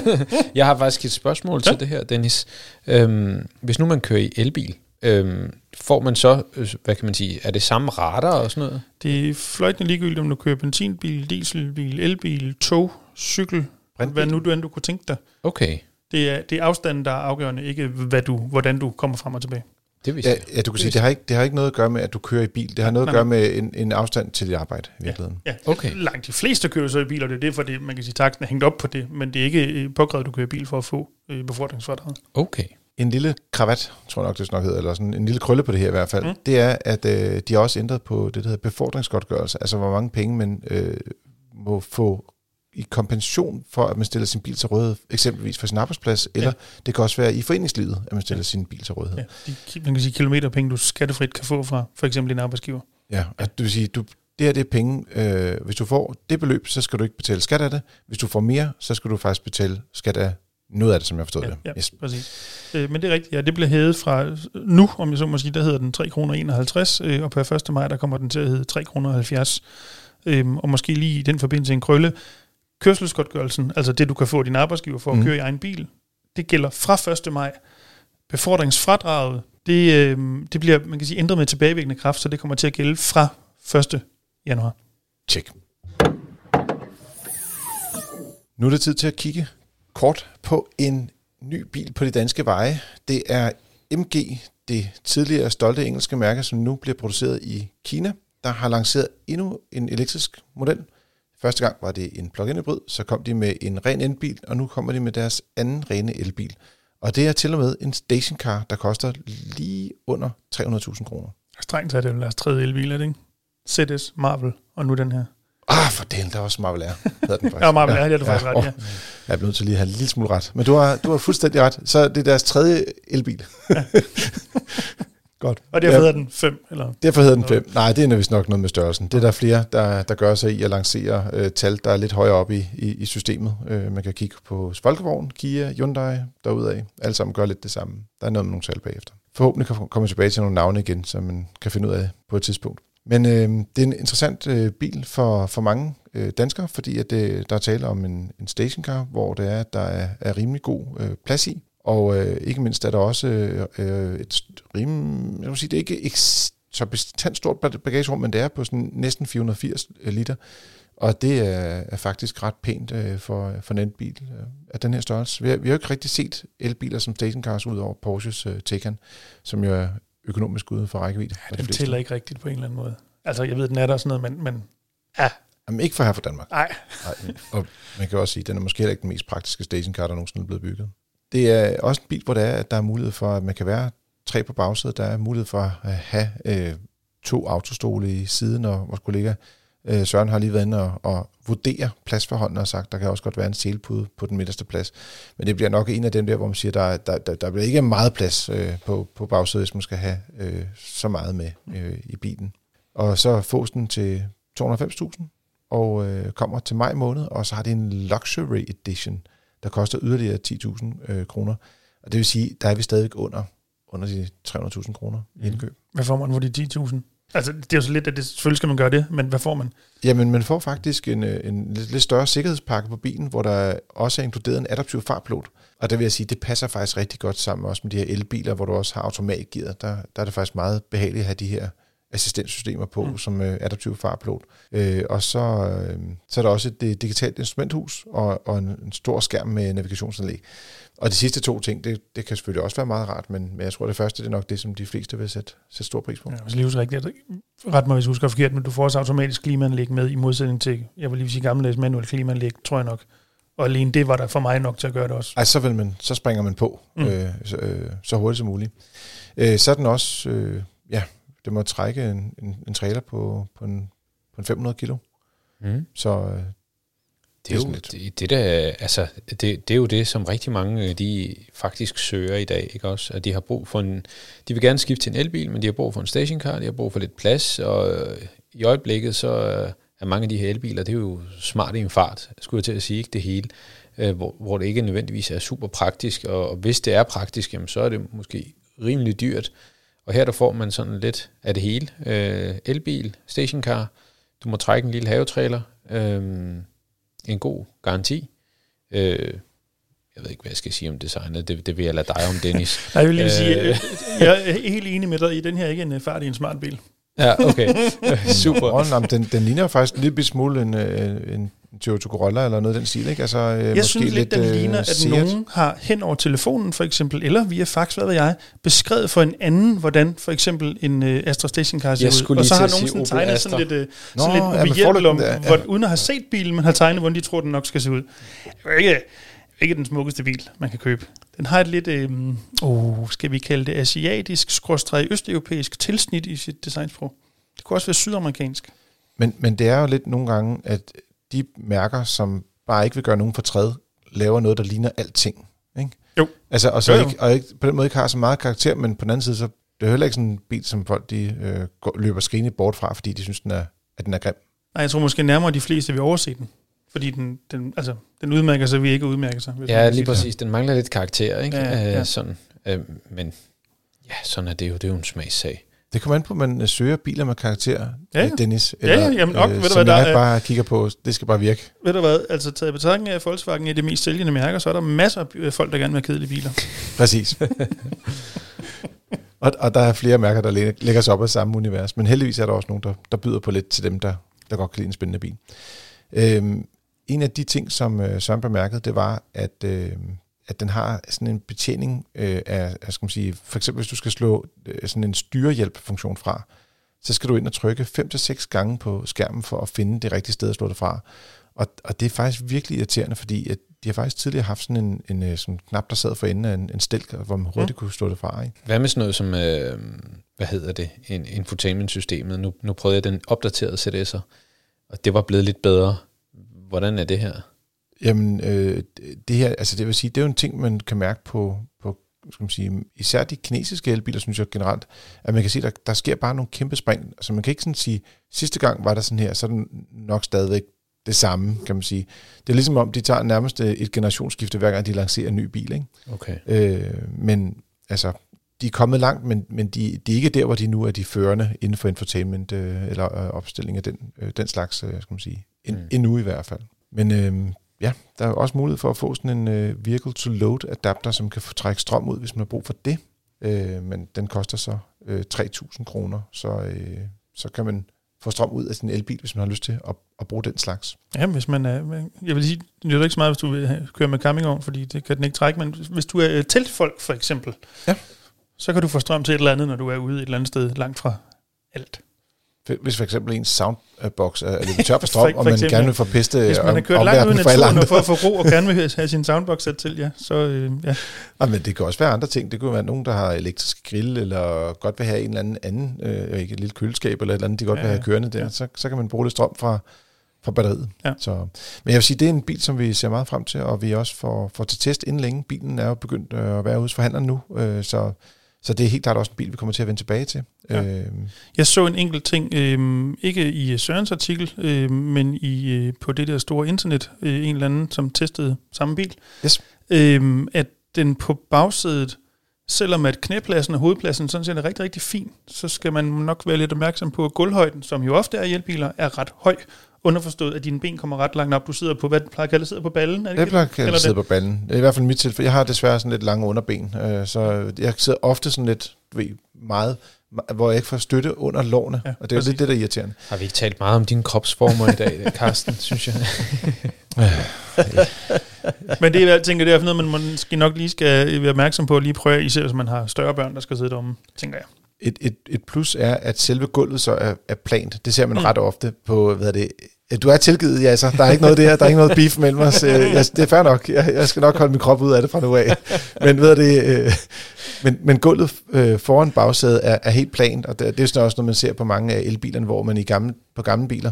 jeg har faktisk et spørgsmål ja. til det her, Dennis. Øhm, hvis nu man kører i elbil, øhm, får man så, øh, hvad kan man sige, er det samme rater og sådan noget?
Det er fløjtende ligegyldigt, om du kører benzinbil, dieselbil, elbil, tog, cykel, Brandbil. hvad nu du end du kunne tænke dig.
Okay.
Det er, det er afstanden, der er afgørende, ikke hvad du, hvordan du kommer frem og tilbage.
Det ja, ja, du kan sige, det har, ikke, det har ikke noget at gøre med, at du kører i bil. Det har noget nej, at gøre med en, en afstand til dit arbejde i virkeligheden.
Ja, ja. Okay. langt de fleste kører så i biler, det er det, fordi man kan sige, at taksen er hængt op på det, men det er ikke påkrævet, at du kører i bil for at få øh, befordringsfordraget.
Okay.
En lille kravat, tror jeg nok, det nok hedder, eller sådan en lille krølle på det her i hvert fald, mm. det er, at øh, de har også ændret på det, der hedder befordringsgodtgørelse, altså hvor mange penge man øh, må få i kompensation for, at man stiller sin bil til rådighed, eksempelvis for sin arbejdsplads, eller ja. det kan også være i foreningslivet, at man stiller ja. sin bil til rådighed.
Ja. De, man kan sige kilometerpenge, du skattefrit kan få fra for eksempel din arbejdsgiver.
Ja, altså, det vil sige, du, det her det er penge, øh, hvis du får det beløb, så skal du ikke betale skat af det. Hvis du får mere, så skal du faktisk betale skat af noget af det, som jeg forstået
ja,
det.
Ja, yes. præcis. Øh, men det er rigtigt, ja, det bliver hævet fra nu, om jeg så må sige, der hedder den 3 kroner 51, øh, og per 1. maj, der kommer den til at hedde 3 kroner 70. Øh, og måske lige i den forbindelse en krølle, kørselsgodtgørelsen, altså det, du kan få din arbejdsgiver for at mm. køre i egen bil, det gælder fra 1. maj. Befordringsfradraget, det, øh, det bliver man kan sige, ændret med tilbagevirkende kraft, så det kommer til at gælde fra 1. januar.
Tjek. Nu er det tid til at kigge kort på en ny bil på de danske veje. Det er MG, det tidligere stolte engelske mærke, som nu bliver produceret i Kina, der har lanceret endnu en elektrisk model – Første gang var det en plug-in hybrid, så kom de med en ren elbil, og nu kommer de med deres anden rene elbil. Og det er til og med en stationcar, der koster lige under 300.000 kroner.
Strengt taget er det deres tredje elbil, er det ikke? ZS, Marvel, og nu den her.
Ah, for delen, der er også Marvel Air,
den faktisk. ja, Marvel Air, ja, det er du faktisk ret, ja.
Jeg er blevet til lige at have en lille smule ret. Men du har, du har fuldstændig ret. Så det er deres tredje elbil. Ja.
Godt. Og derfor ja. hedder den 5? Eller?
Derfor hedder den 5. Nej, det er vist nok noget med størrelsen. Det er der flere, der, der gør sig i at lancere øh, tal, der er lidt højere op i, i, i systemet. Øh, man kan kigge på Volkswagen, Kia, Hyundai, derudaf. Alle sammen gør lidt det samme. Der er noget med nogle tal bagefter. Forhåbentlig kan komme tilbage til nogle navne igen, som man kan finde ud af på et tidspunkt. Men øh, det er en interessant øh, bil for, for mange øh, danskere, fordi at det, der er tale om en, en stationcar, hvor det er, der er, er rimelig god øh, plads i. Og øh, ikke mindst er der også øh, øh et rim, jeg vil sige, det er ikke et så bestandt stort bagagerum, men det er på sådan næsten 480 øh, liter. Og det er, er faktisk ret pænt øh, for, for en elbil øh, af den her størrelse. Vi har, vi har jo ikke rigtig set elbiler som stationcars ud over Porsches øh, Taycan, som jo er økonomisk ude for rækkevidde.
Ja, den tæller ikke rigtigt på en eller anden måde. Altså, jeg ved, den er der sådan noget, men, men ja.
Jamen, ikke for her for Danmark.
Nej.
Nej. Og man kan også sige, at den er måske heller ikke den mest praktiske stationcar, der nogensinde er blevet bygget. Det er også en bil, hvor der er, at der er mulighed for, at man kan være tre på bagsædet. Der er mulighed for at have øh, to autostole i siden, og vores kollega øh, Søren har lige været inde og, og vurdere pladsforholdene og sagt, der kan også godt være en selepude på den midterste plads. Men det bliver nok en af dem der, hvor man siger, der, der, der, der bliver ikke meget plads øh, på, på bagsædet, hvis man skal have øh, så meget med øh, i bilen. Og så fås den til 290.000 og øh, kommer til maj måned, og så har det en Luxury Edition, der koster yderligere 10.000 øh, kroner. Og det vil sige, der er vi stadigvæk under, under de 300.000 kroner i indkøb. Mm.
Hvad får man for de 10.000? Altså, det er jo så lidt, at det, selvfølgelig skal man gøre det, men hvad får man?
Jamen, man får faktisk en, øh, en lidt, lidt større sikkerhedspakke på bilen, hvor der også er inkluderet en adaptiv fartpilot. Og der vil jeg sige, det passer faktisk rigtig godt sammen også med de her elbiler, hvor du også har automatgear. Der, der er det faktisk meget behageligt at have de her assistenssystemer på, mm. som øh, adaptiv farpilot. Øh, og så, øh, så er der også et det digitalt instrumenthus og, og en, en stor skærm med navigationsanlæg. Og de sidste to ting, det, det kan selvfølgelig også være meget rart, men, men jeg tror, det første det er nok det, som de fleste vil sætte, sætte stor pris på.
Ja, hvis lige rigtigt. Ret mig, hvis du husker forkert, men du får også automatisk klimaanlæg med i modsætning til, jeg vil lige sige gammeldags manuel klimaanlæg, tror jeg nok. Og alene det var der for mig nok til at gøre det også.
Ej, så, vil man, så springer man på mm. øh, så, øh, så hurtigt som muligt. Øh, så er den også, øh, ja, det må trække en, en, en trailer på, på, en, på en 500 kilo. Mm. Så øh,
Det er, jo, det, det, der, altså, det, det er jo det, som rigtig mange de faktisk søger i dag, ikke også? At de har brug for en, de vil gerne skifte til en elbil, men de har brug for en stationcar, de har brug for lidt plads, og øh, i øjeblikket så er mange af de her elbiler, det er jo smart i en fart, skulle jeg til at sige, ikke det hele, øh, hvor, hvor det ikke nødvendigvis er super praktisk, og, og hvis det er praktisk, jamen, så er det måske rimelig dyrt. Og her der får man sådan lidt af det hele. Øh, elbil, stationcar, du må trække en lille havetrailer, øh, en god garanti. Øh, jeg ved ikke, hvad jeg skal sige om designet. Det, det vil jeg lade dig om, Dennis.
Nej, jeg vil lige sige, øh, jeg er helt enig med dig i, den her ikke en fart i en smart bil.
Ja, okay. Super.
Nej, den, den ligner faktisk en lille smule en, øh, en Toyota Corolla eller noget af den stil, ikke? Altså,
jeg måske synes lidt, den ligner, at Seat. nogen har hen over telefonen for eksempel, eller via fax, hvad ved jeg, beskrevet for en anden, hvordan for eksempel en uh, Astra Station Car ser ud. Og så har nogen sådan tegnet Astra. sådan lidt, uh, Nå, sådan lidt ja, om, ja. hvor, uden at have set bilen, men har tegnet, hvordan de tror, den nok skal se ud. Ikke, ikke den smukkeste bil, man kan købe. Den har et lidt, øh, oh, skal vi kalde det asiatisk, skråstrej østeuropæisk tilsnit i sit designsprog. Det kunne også være sydamerikansk.
Men, men det er jo lidt nogle gange, at de mærker, som bare ikke vil gøre nogen fortræd, laver noget, der ligner alting. Ikke?
Jo.
Altså, og, så jo, jo. Ikke, og ikke, på den måde ikke har så meget karakter, men på den anden side, så det er heller ikke sådan en bil, som folk de, øh, går, løber skrigende bort fra, fordi de synes, den er, at den er grim.
Nej, jeg tror måske nærmere de fleste vil overse den. Fordi den, den, altså, den udmærker sig, vi ikke udmærker sig.
Ja, lige præcis. Den mangler lidt karakter, ikke? Ja, ja. Øh, sådan, øh, men ja, sådan er det jo. Det er jo en smagssag.
Det kommer an på, at man øh, søger biler med karakter, ja, ja. Dennis.
Eller, ja, ja, jamen nok.
Øh, ved du, hvad, der jeg er, bare kigger på, det skal bare virke.
Ved du hvad, altså taget betragtning af, Volkswagen er det mest sælgende mærker, så er der masser af folk, der gerne vil have kedelige biler.
Præcis. og, og der er flere mærker, der lægger sig op af samme univers, men heldigvis er der også nogen, der, der byder på lidt til dem, der, der godt kan lide en spændende bil. Øhm, en af de ting, som øh, Søren bemærkede, det var, at øh, at den har sådan en betjening øh, af, af, skal man sige, for eksempel hvis du skal slå øh, sådan en styrehjælp-funktion fra, så skal du ind og trykke 5-6 gange på skærmen for at finde det rigtige sted at slå det fra. Og, og det er faktisk virkelig irriterende, fordi at de har faktisk tidligere haft sådan en, en, en øh, sådan knap, der sad for enden af en, en stilk, hvor man hurtigt mm. kunne slå det fra. Ikke?
Hvad med sådan noget som, øh, hvad hedder det, en, infotainment-systemet? Nu, nu prøvede jeg den opdaterede CDS'er, og det var blevet lidt bedre. Hvordan er det her?
Jamen, øh, det her, altså det vil sige, det er jo en ting, man kan mærke på, på skal man sige, især de kinesiske elbiler, synes jeg generelt, at man kan se, at der, der sker bare nogle kæmpe spring. Altså man kan ikke sådan sige, sidste gang var der sådan her, så er den nok stadigvæk det samme, kan man sige. Det er ligesom om, de tager nærmest et generationsskifte, hver gang de lancerer en ny bil. Ikke?
Okay.
Øh, men altså, de er kommet langt, men, men de, de er ikke der, hvor de nu er de førende inden for infotainment øh, eller øh, opstilling af den, øh, den slags, øh, skal man sige. En, mm. Endnu i hvert fald. Men øh, ja, der er også mulighed for at få sådan en øh, vehicle to load adapter, som kan trække strøm ud, hvis man har brug for det. Øh, men den koster så øh, 3.000 kroner, så, øh, så kan man få strøm ud af sin elbil, hvis man har lyst til at, at bruge den slags.
Ja, hvis man er, jeg vil sige, det er ikke så meget, hvis du vil køre med campingvogn, fordi det kan den ikke trække, men hvis du er teltfolk for eksempel,
ja.
så kan du få strøm til et eller andet, når du er ude et eller andet sted langt fra alt.
Hvis for eksempel en soundbox er lidt tør for strøm, for, for og man eksempel, gerne vil forpiste
Hvis man har kørt langt ud i naturen for at få ro og gerne vil have sin soundbox sat til, ja, så øh, ja.
ja. men det kan også være andre ting. Det kunne være nogen, der har elektrisk grill, eller godt vil have en eller anden, anden øh, ikke, et lille køleskab, eller et eller andet, de godt ja, vil have kørende der. Ja. Så, så kan man bruge lidt strøm fra, fra batteriet.
Ja.
Så, men jeg vil sige, det er en bil, som vi ser meget frem til, og vi også får, får til test inden længe. Bilen er jo begyndt øh, at være hos forhandleren nu, øh, så så det er helt klart også en bil, vi kommer til at vende tilbage til. Ja. Øh.
Jeg så en enkelt ting, øh, ikke i Sørens artikel, øh, men i øh, på det der store internet, øh, en eller anden, som testede samme bil,
yes.
øh, at den på bagsædet, selvom at knæpladsen og hovedpladsen sådan set er rigtig, rigtig fin, så skal man nok være lidt opmærksom på, at gulvhøjden, som jo ofte er i elbiler, er ret høj. Underforstået, at dine ben kommer ret langt op. Du sidder på, hvad plejer at sidder på ballen? Er
det jeg plejer at sidder på ballen. Det er i hvert fald mit tilfælde. Jeg har desværre sådan lidt lange underben, øh, så jeg sidder ofte sådan lidt, ved, meget, hvor jeg ikke får støtte under lårene, ja, og det er jo lidt det, der er irriterende.
Har vi ikke talt meget om dine kropsformer i dag, Carsten, synes jeg?
Men det er, jeg tænker, det er noget, man måske nok lige skal være opmærksom på at lige prøve, især hvis man har større børn, der skal sidde derom, tænker jeg.
Et, et, et plus er, at selve gulvet så er, er plant. Det ser man mm. ret ofte på, hvad er det, du er tilgivet, ja, så der er ikke noget der, der er ikke noget beef mellem os. Øh, jeg, det er fair nok, jeg, jeg skal nok holde min krop ud af det fra nu af. Men ved det, øh, men, men gulvet øh, foran bagsædet er, er helt plant, og det, det er sådan også noget, man ser på mange af elbilerne, hvor man i gamle, på gamle biler,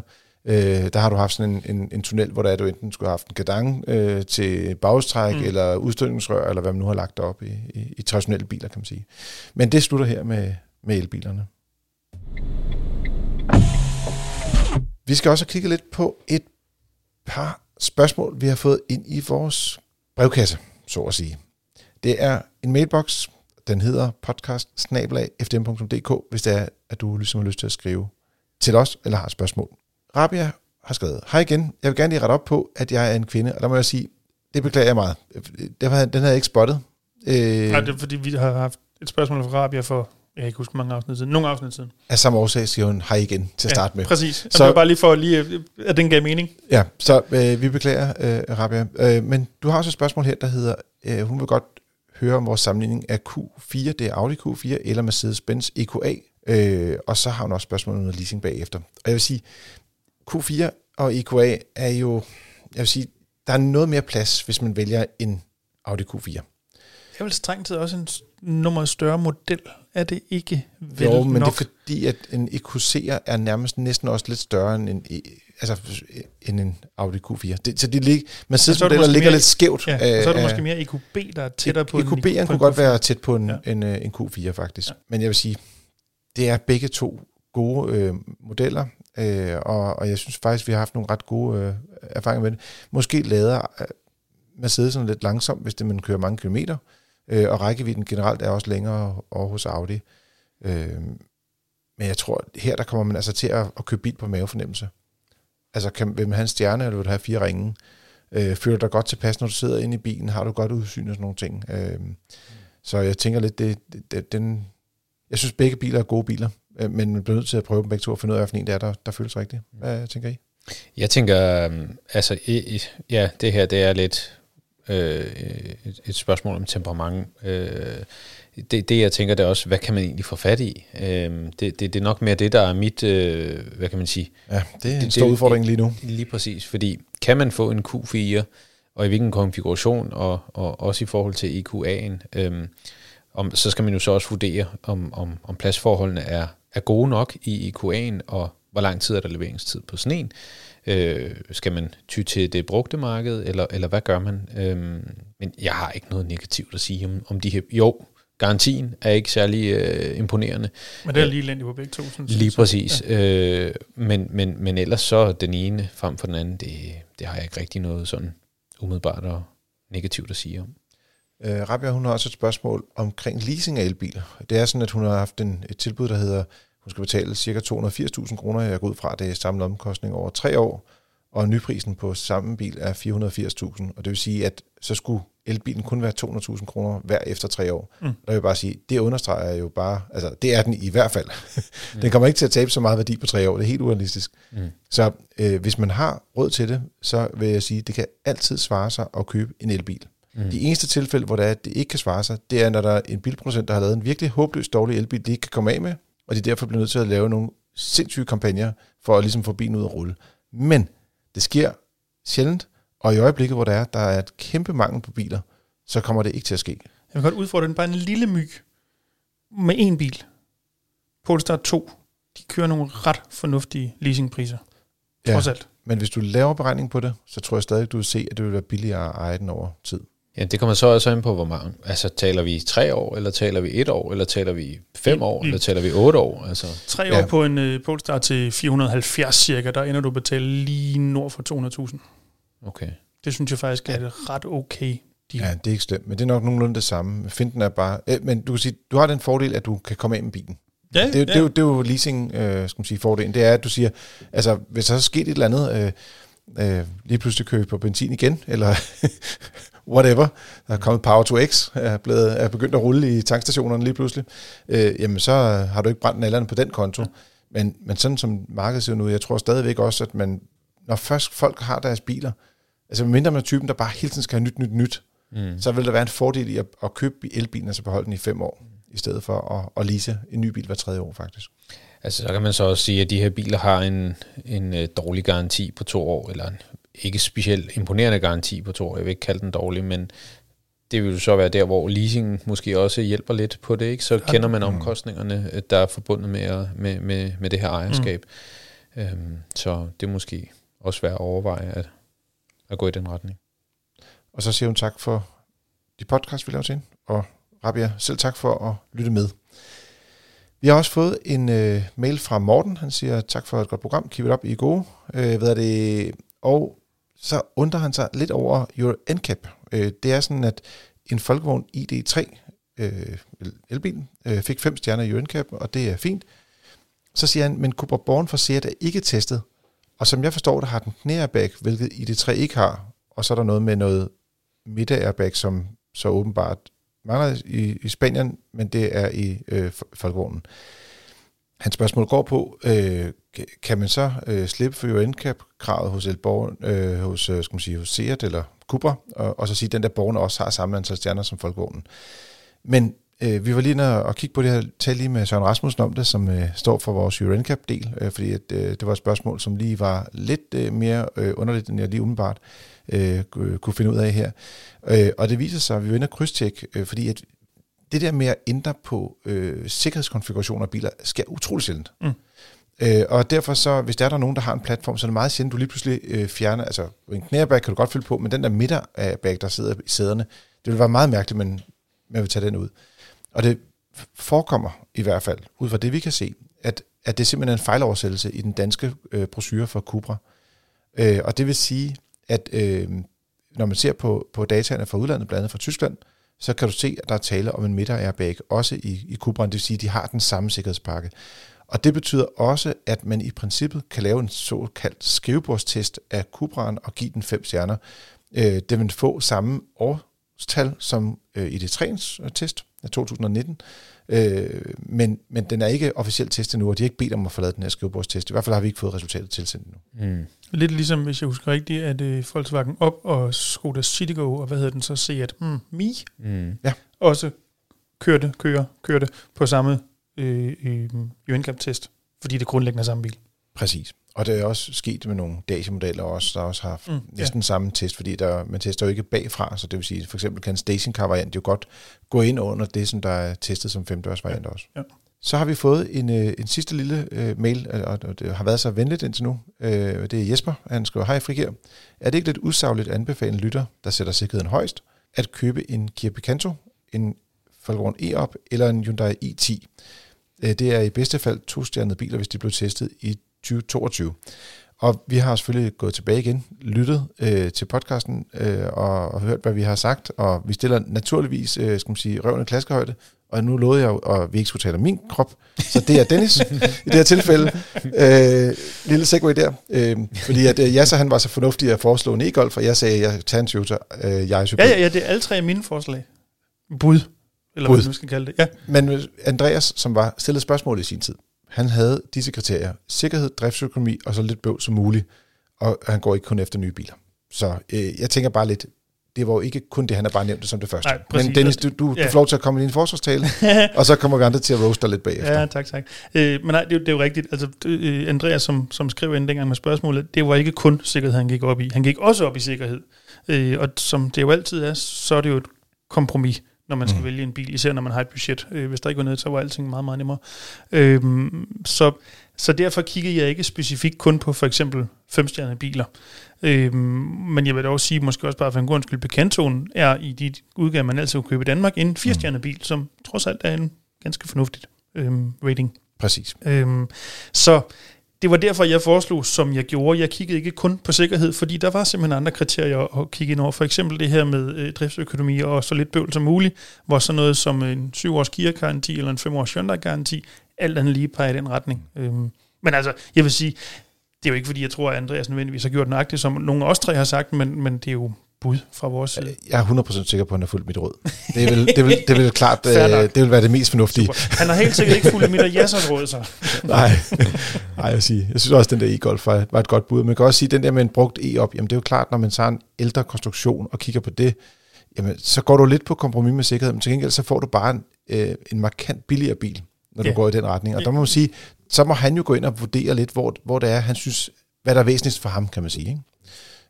Øh, der har du haft sådan en, en, en tunnel, hvor der er, du enten skulle have haft en kadang øh, til bagstræk, mm. eller udstødningsrør, eller hvad man nu har lagt op i, i, i traditionelle biler, kan man sige. Men det slutter her med, med elbilerne. Vi skal også kigge lidt på et par spørgsmål, vi har fået ind i vores brevkasse, så at sige. Det er en mailbox, den hedder podcast hvis det er, at du ligesom har lyst til at skrive til os, eller har et spørgsmål. Rabia har skrevet, hej igen, jeg vil gerne lige rette op på, at jeg er en kvinde, og der må jeg sige, det beklager jeg meget. Den havde jeg ikke spottet.
Øh, Nej, det er fordi, vi har haft et spørgsmål fra Rabia for jeg kan ikke huske mange afsnit siden. Nogle afsnit siden.
Af samme årsag siger hun hej igen til at starte ja, med.
præcis. Så, bare lige for lige, at den gav mening.
Ja, så øh, vi beklager, øh, Rabia. Øh, men du har også et spørgsmål her, der hedder, øh, hun vil godt høre om vores sammenligning af Q4, det er Audi Q4, eller Mercedes-Benz EQA. Øh, og så har hun også spørgsmål om noget leasing bagefter. Og jeg vil sige, Q4 og EQA er jo, jeg vil sige, der er noget mere plads, hvis man vælger en Audi Q4.
Det er vel strengt taget også en nummer større model, er det ikke vel
Jo, men
nok?
det er fordi, at en EQC'er er nærmest næsten også lidt større end en, e- altså, end en Audi Q4. Det, så de lig, Mercedes-modeller ligger mere, lidt skævt.
Ja, og så er det måske mere EQB, der er tættere på
EQB'en en, kunne godt være tæt på en, ja. en, en, en Q4 faktisk. Ja. Men jeg vil sige, det er begge to gode øh, modeller, øh, og, og jeg synes faktisk, vi har haft nogle ret gode øh, erfaringer med det. Måske lader øh, Mercedes lidt langsomt, hvis det man kører mange kilometer, øh, Øh, og rækkevidden generelt er også længere over hos Audi. Øh, men jeg tror, her der kommer man altså til at, at købe bil på mavefornemmelse. Altså, kan, vil man have en stjerne, eller vil du have fire ringe? Øh, føler du dig godt tilpas, når du sidder inde i bilen? Har du godt udsyn og sådan nogle ting? Øh, så jeg tænker lidt, det, det, den, jeg synes, begge biler er gode biler, øh, men man bliver nødt til at prøve dem begge to og finde ud af, hvilken det er, der, der føles rigtigt. Hvad tænker I?
Jeg tænker, øhm, altså, ja, det her, det er lidt øh, et, et spørgsmål om temperament. Øh, det, det, jeg tænker, det er også, hvad kan man egentlig få fat i? Øh, det, det, det er nok mere det, der er mit, øh, hvad kan man sige?
Ja, det er en det, stor det, udfordring lige nu.
Lige præcis, fordi kan man få en Q4, og i hvilken konfiguration, og, og også i forhold til EQA'en, øh, om, så skal man jo så også vurdere, om, om, om pladsforholdene er, er gode nok i EQA'en, og hvor lang tid er der leveringstid på sådan en. Øh, skal man ty til det brugte marked, eller, eller hvad gør man? Øh, men jeg har ikke noget negativt at sige om, om de her... Jo, garantien er ikke særlig øh, imponerende.
Men det er lige lændigt på begge to, synes
Lige præcis. Ja. Øh, men, men, men ellers så den ene frem for den anden, det, det har jeg ikke rigtig noget sådan umiddelbart og negativt at sige om.
Øh, Rabia, hun har også et spørgsmål omkring leasing af elbiler. Det er sådan, at hun har haft en, et tilbud, der hedder, hun skal betale ca. 280.000 kroner. Jeg går ud fra, det er samlet omkostning over tre år, og nyprisen på samme bil er 480.000. Og det vil sige, at så skulle elbilen kun være 200.000 kroner hver efter tre år. Mm. Jeg vil bare sige, det understreger jo bare, altså det er den i hvert fald. Mm. den kommer ikke til at tabe så meget værdi på tre år, det er helt urealistisk. Mm. Så øh, hvis man har råd til det, så vil jeg sige, det kan altid svare sig at købe en elbil. Mm. De eneste tilfælde, hvor det, er, at det ikke kan svare sig, det er, når der er en bilproducent, der har lavet en virkelig håbløst dårlig elbil, de ikke kan komme af med, og de derfor bliver nødt til at lave nogle sindssyge kampagner for at ligesom få bilen ud at rulle. Men det sker sjældent, og i øjeblikket, hvor der er, der er et kæmpe mangel på biler, så kommer det ikke til at ske.
Jeg vil godt udfordre den bare en lille myg med en bil. Polestar 2, de kører nogle ret fornuftige leasingpriser. Trods ja, alt.
Men hvis du laver beregning på det, så tror jeg stadig, du vil se, at det vil være billigere at eje den over tid.
Ja, det kommer så også ind på, hvor mange. Altså, taler vi tre år, eller taler vi et år, eller taler vi fem år, mm. eller taler vi otte år? Altså.
Tre ja. år på en uh, Polestar til 470 cirka, der ender du betale lige nord for 200.000.
Okay.
Det synes jeg faktisk er et ret okay
deal. Ja, det er ikke slemt, men det er nok nogenlunde det samme. Finden er bare... Øh, men du kan sige, du har den fordel, at du kan komme af med bilen. Ja, det, ja. det, er jo, det er jo leasing, øh, skal man sige, fordelen. Det er, at du siger, altså, hvis der er sket et eller andet, øh, øh, lige pludselig købe på benzin igen, eller whatever, der er kommet Power to X, er, blevet, er begyndt at rulle i tankstationerne lige pludselig, øh, jamen så har du ikke brændt nallerne på den konto. Ja. Men, men sådan som markedet ser ud, jeg tror stadigvæk også, at man, når først folk har deres biler, altså mindre man er typen, der bare hele tiden skal have nyt, nyt, nyt, mm. så vil der være en fordel i at, at købe elbilen, altså beholde den i fem år, i stedet for at, at lease en ny bil hver tredje år faktisk.
Altså så kan man så også sige, at de her biler har en, en uh, dårlig garanti på to år, eller en ikke specielt imponerende garanti på to år. Jeg vil ikke kalde den dårlig, men det vil jo så være der, hvor leasing måske også hjælper lidt på det, ikke? Så kender man omkostningerne, der er forbundet med, med, med, med det her ejerskab. Øhm, så det er måske også værd at overveje at, at gå i den retning.
Og så siger hun tak for de podcast, vi laver til hende. Og Rabia, selv tak for at lytte med. Vi har også fået en øh, mail fra Morten. Han siger, tak for et godt program. Keep it up, I er gode. Øh, hvad er det? Og så undrer han sig lidt over Euro NCAP. Øh, det er sådan, at en folkevogn ID3 øh, elbil øh, fik fem stjerner i Euro NCAP, og det er fint. Så siger han, men Cooper Born for Seat er ikke testet. Og som jeg forstår det, har den knæairbag, hvilket ID3 ikke har. Og så er der noget med noget midterairbag, som så åbenbart mangler i, i Spanien, men det er i øh, folkevognen. Hans spørgsmål går på, øh, kan man så øh, slippe for UNCAP-kravet hos Elborg, øh, hos, øh, skal man sige, hos Seat eller Cooper, og, og så sige, at den der borgerne også har samme antal stjerner som folkevognen. Men øh, vi var lige nede og kigge på det her, tal lige med Søren Rasmussen om det, som øh, står for vores UNCAP-del, øh, fordi at, øh, det var et spørgsmål, som lige var lidt øh, mere øh, underligt, end jeg lige umiddelbart øh, kunne finde ud af her. Øh, og det viser sig, at vi var inde og krydstjekke, øh, fordi at det der med at ændre på øh, sikkerhedskonfigurationer af biler, sker utrolig sjældent. Mm. Øh, og derfor så, hvis der er der nogen, der har en platform, så er det meget sjældent, du lige pludselig øh, fjerner, altså en knæbag kan du godt fylde på, men den der midterbag, der sidder i sæderne, det vil være meget mærkeligt, men man vil tage den ud. Og det forekommer i hvert fald, ud fra det vi kan se, at, at det er simpelthen en fejloversættelse i den danske øh, brochure for Cupra. Øh, og det vil sige, at øh, når man ser på, på dataene fra udlandet, blandt andet fra Tyskland, så kan du se, at der er tale om en midter-airbag, også i, i Cupraen, det vil sige, at de har den samme sikkerhedspakke. Og det betyder også, at man i princippet kan lave en såkaldt skrivebordstest af Cupraen og give den fem stjerner. Øh, det vil få samme årstal som øh, i det 3 test af 2019, øh, men, men den er ikke officielt testet nu, og de har ikke bedt om at få lavet den her skrivebordstest. I hvert fald har vi ikke fået resultatet tilsendt nu. Mm.
Lidt ligesom, hvis jeg husker rigtigt, at uh, Volkswagen op og Skoda Citigo, og hvad hedder den så, Seat mm, Mi, mm. ja. også kørte, kører, kørte på samme øh, øh, UNCAP-test, fordi det grundlæggende er samme bil.
Præcis. Og det er også sket med nogle Dacia-modeller også, der også har mm, næsten ja. samme test, fordi der, man tester jo ikke bagfra, så det vil sige, for eksempel kan en stationcar-variant jo godt gå ind under det, som der er testet som femdørs-variant ja. også. Ja. Så har vi fået en, øh, en sidste lille uh, mail, og det har været så venligt indtil nu. Uh, det er Jesper, han skriver, hej Frigir, er det ikke lidt usagligt at anbefale en lytter, der sætter sikkerheden højst, at købe en Kia Picanto, en Volkswagen e-op eller en Hyundai i10? Uh, det er i bedste fald to-stjernede biler, hvis de blev testet i 2022. Og vi har selvfølgelig gået tilbage igen, lyttet øh, til podcasten øh, og, og hørt, hvad vi har sagt, og vi stiller naturligvis, øh, skal man sige, røvende klaskehøjde, og nu lovede jeg jo, at vi ikke skulle tale om min krop, så det er Dennis i det her tilfælde. Øh, lille segway der, øh, fordi at øh, så han var så fornuftig at foreslå en e-golf, og jeg sagde, at jeg tager en Toyota, øh, jeg er
Ja, ja, ja, det er alle tre af mine forslag. Bud, eller Bud. hvad man skal kalde det. Ja.
Men Andreas, som var stillet spørgsmål i sin tid, han havde disse kriterier. Sikkerhed, driftsøkonomi og så lidt bøv som muligt. Og han går ikke kun efter nye biler. Så øh, jeg tænker bare lidt, det var jo ikke kun det, han har bare nævnt det som det første. Nej, præcis. Men Dennis, du, du, ja. du får lov til at komme i din forsvarstale, og så kommer vi andre til at roaste dig lidt bagefter.
Ja, tak, tak. Øh, men nej, det, det er jo rigtigt. Altså, øh, Andreas, som, som skrev ind dengang med spørgsmålet, det var ikke kun sikkerhed, han gik op i. Han gik også op i sikkerhed. Øh, og som det jo altid er, så er det jo et kompromis når man skal mm. vælge en bil, især når man har et budget. Øh, hvis der ikke var noget, så var alting meget, meget nemmere. Øh, så, så derfor kigger jeg ikke specifikt kun på for eksempel femstjernede biler. Øh, men jeg vil dog sige, måske også bare for en god skyld, Picantoen er i de udgaver, man altid kan købe i Danmark, en firestjernet bil, som trods alt er en ganske fornuftigt øh, rating.
Præcis.
Øh, så det var derfor, jeg foreslog, som jeg gjorde. Jeg kiggede ikke kun på sikkerhed, fordi der var simpelthen andre kriterier at kigge ind over. For eksempel det her med øh, driftsøkonomi og så lidt bøvl som muligt, hvor sådan noget som en 7-års Kia-garanti eller en 5-års Hyundai-garanti, alt andet lige peger i den retning. Øhm, men altså, jeg vil sige, det er jo ikke fordi, jeg tror, at Andreas nødvendigvis har gjort nøjagtigt, som nogle af os tre har sagt, men, men det er jo bud fra vores side.
Jeg er 100% sikker på, at han har fulgt mit råd. Det vil, det vil, det vil klart øh, det vil være det mest fornuftige.
Super. Han har helt sikkert ikke fulgt mit og Jassers råd, så.
Nej, Nej jeg, sige. jeg synes også, at den der e-golf var, var et godt bud. Man kan også sige, at den der med en brugt e-op, jamen det er jo klart, når man tager en ældre konstruktion og kigger på det, jamen så går du lidt på kompromis med sikkerhed, men til gengæld så får du bare en, øh, en markant billigere bil, når du går i den retning. Og der må man sige, så må han jo gå ind og vurdere lidt, hvor, hvor det er, han synes, hvad der er væsentligst for ham, kan man sige. Ikke?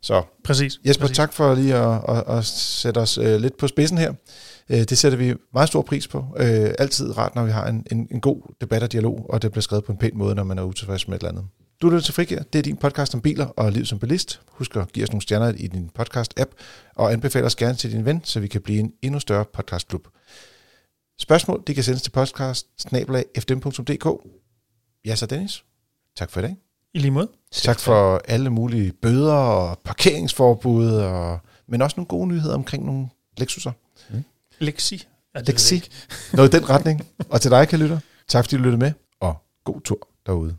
Så
præcis,
Jesper,
præcis.
tak for lige at, at, at sætte os øh, lidt på spidsen her. Øh, det sætter vi meget stor pris på. Øh, altid rart, når vi har en, en, en god debat og dialog, og det bliver skrevet på en pæn måde, når man er utilfreds med et eller andet. Du lytter til Frigir. Det er din podcast om biler og liv som bilist. Husk at give os nogle stjerner i din podcast-app, og anbefale os gerne til din ven, så vi kan blive en endnu større podcastklub. Spørgsmål, de kan sendes til podcast Ja, så Dennis. Tak for i dag.
I lige måde.
Tak for alle mulige bøder og parkeringsforbud, og, men også nogle gode nyheder omkring nogle Lexuser.
Lexi. Ja, det
Lexi.
ikke.
Noget i den retning. Og til dig, kan lytte. Tak fordi du lyttede med, og god tur derude.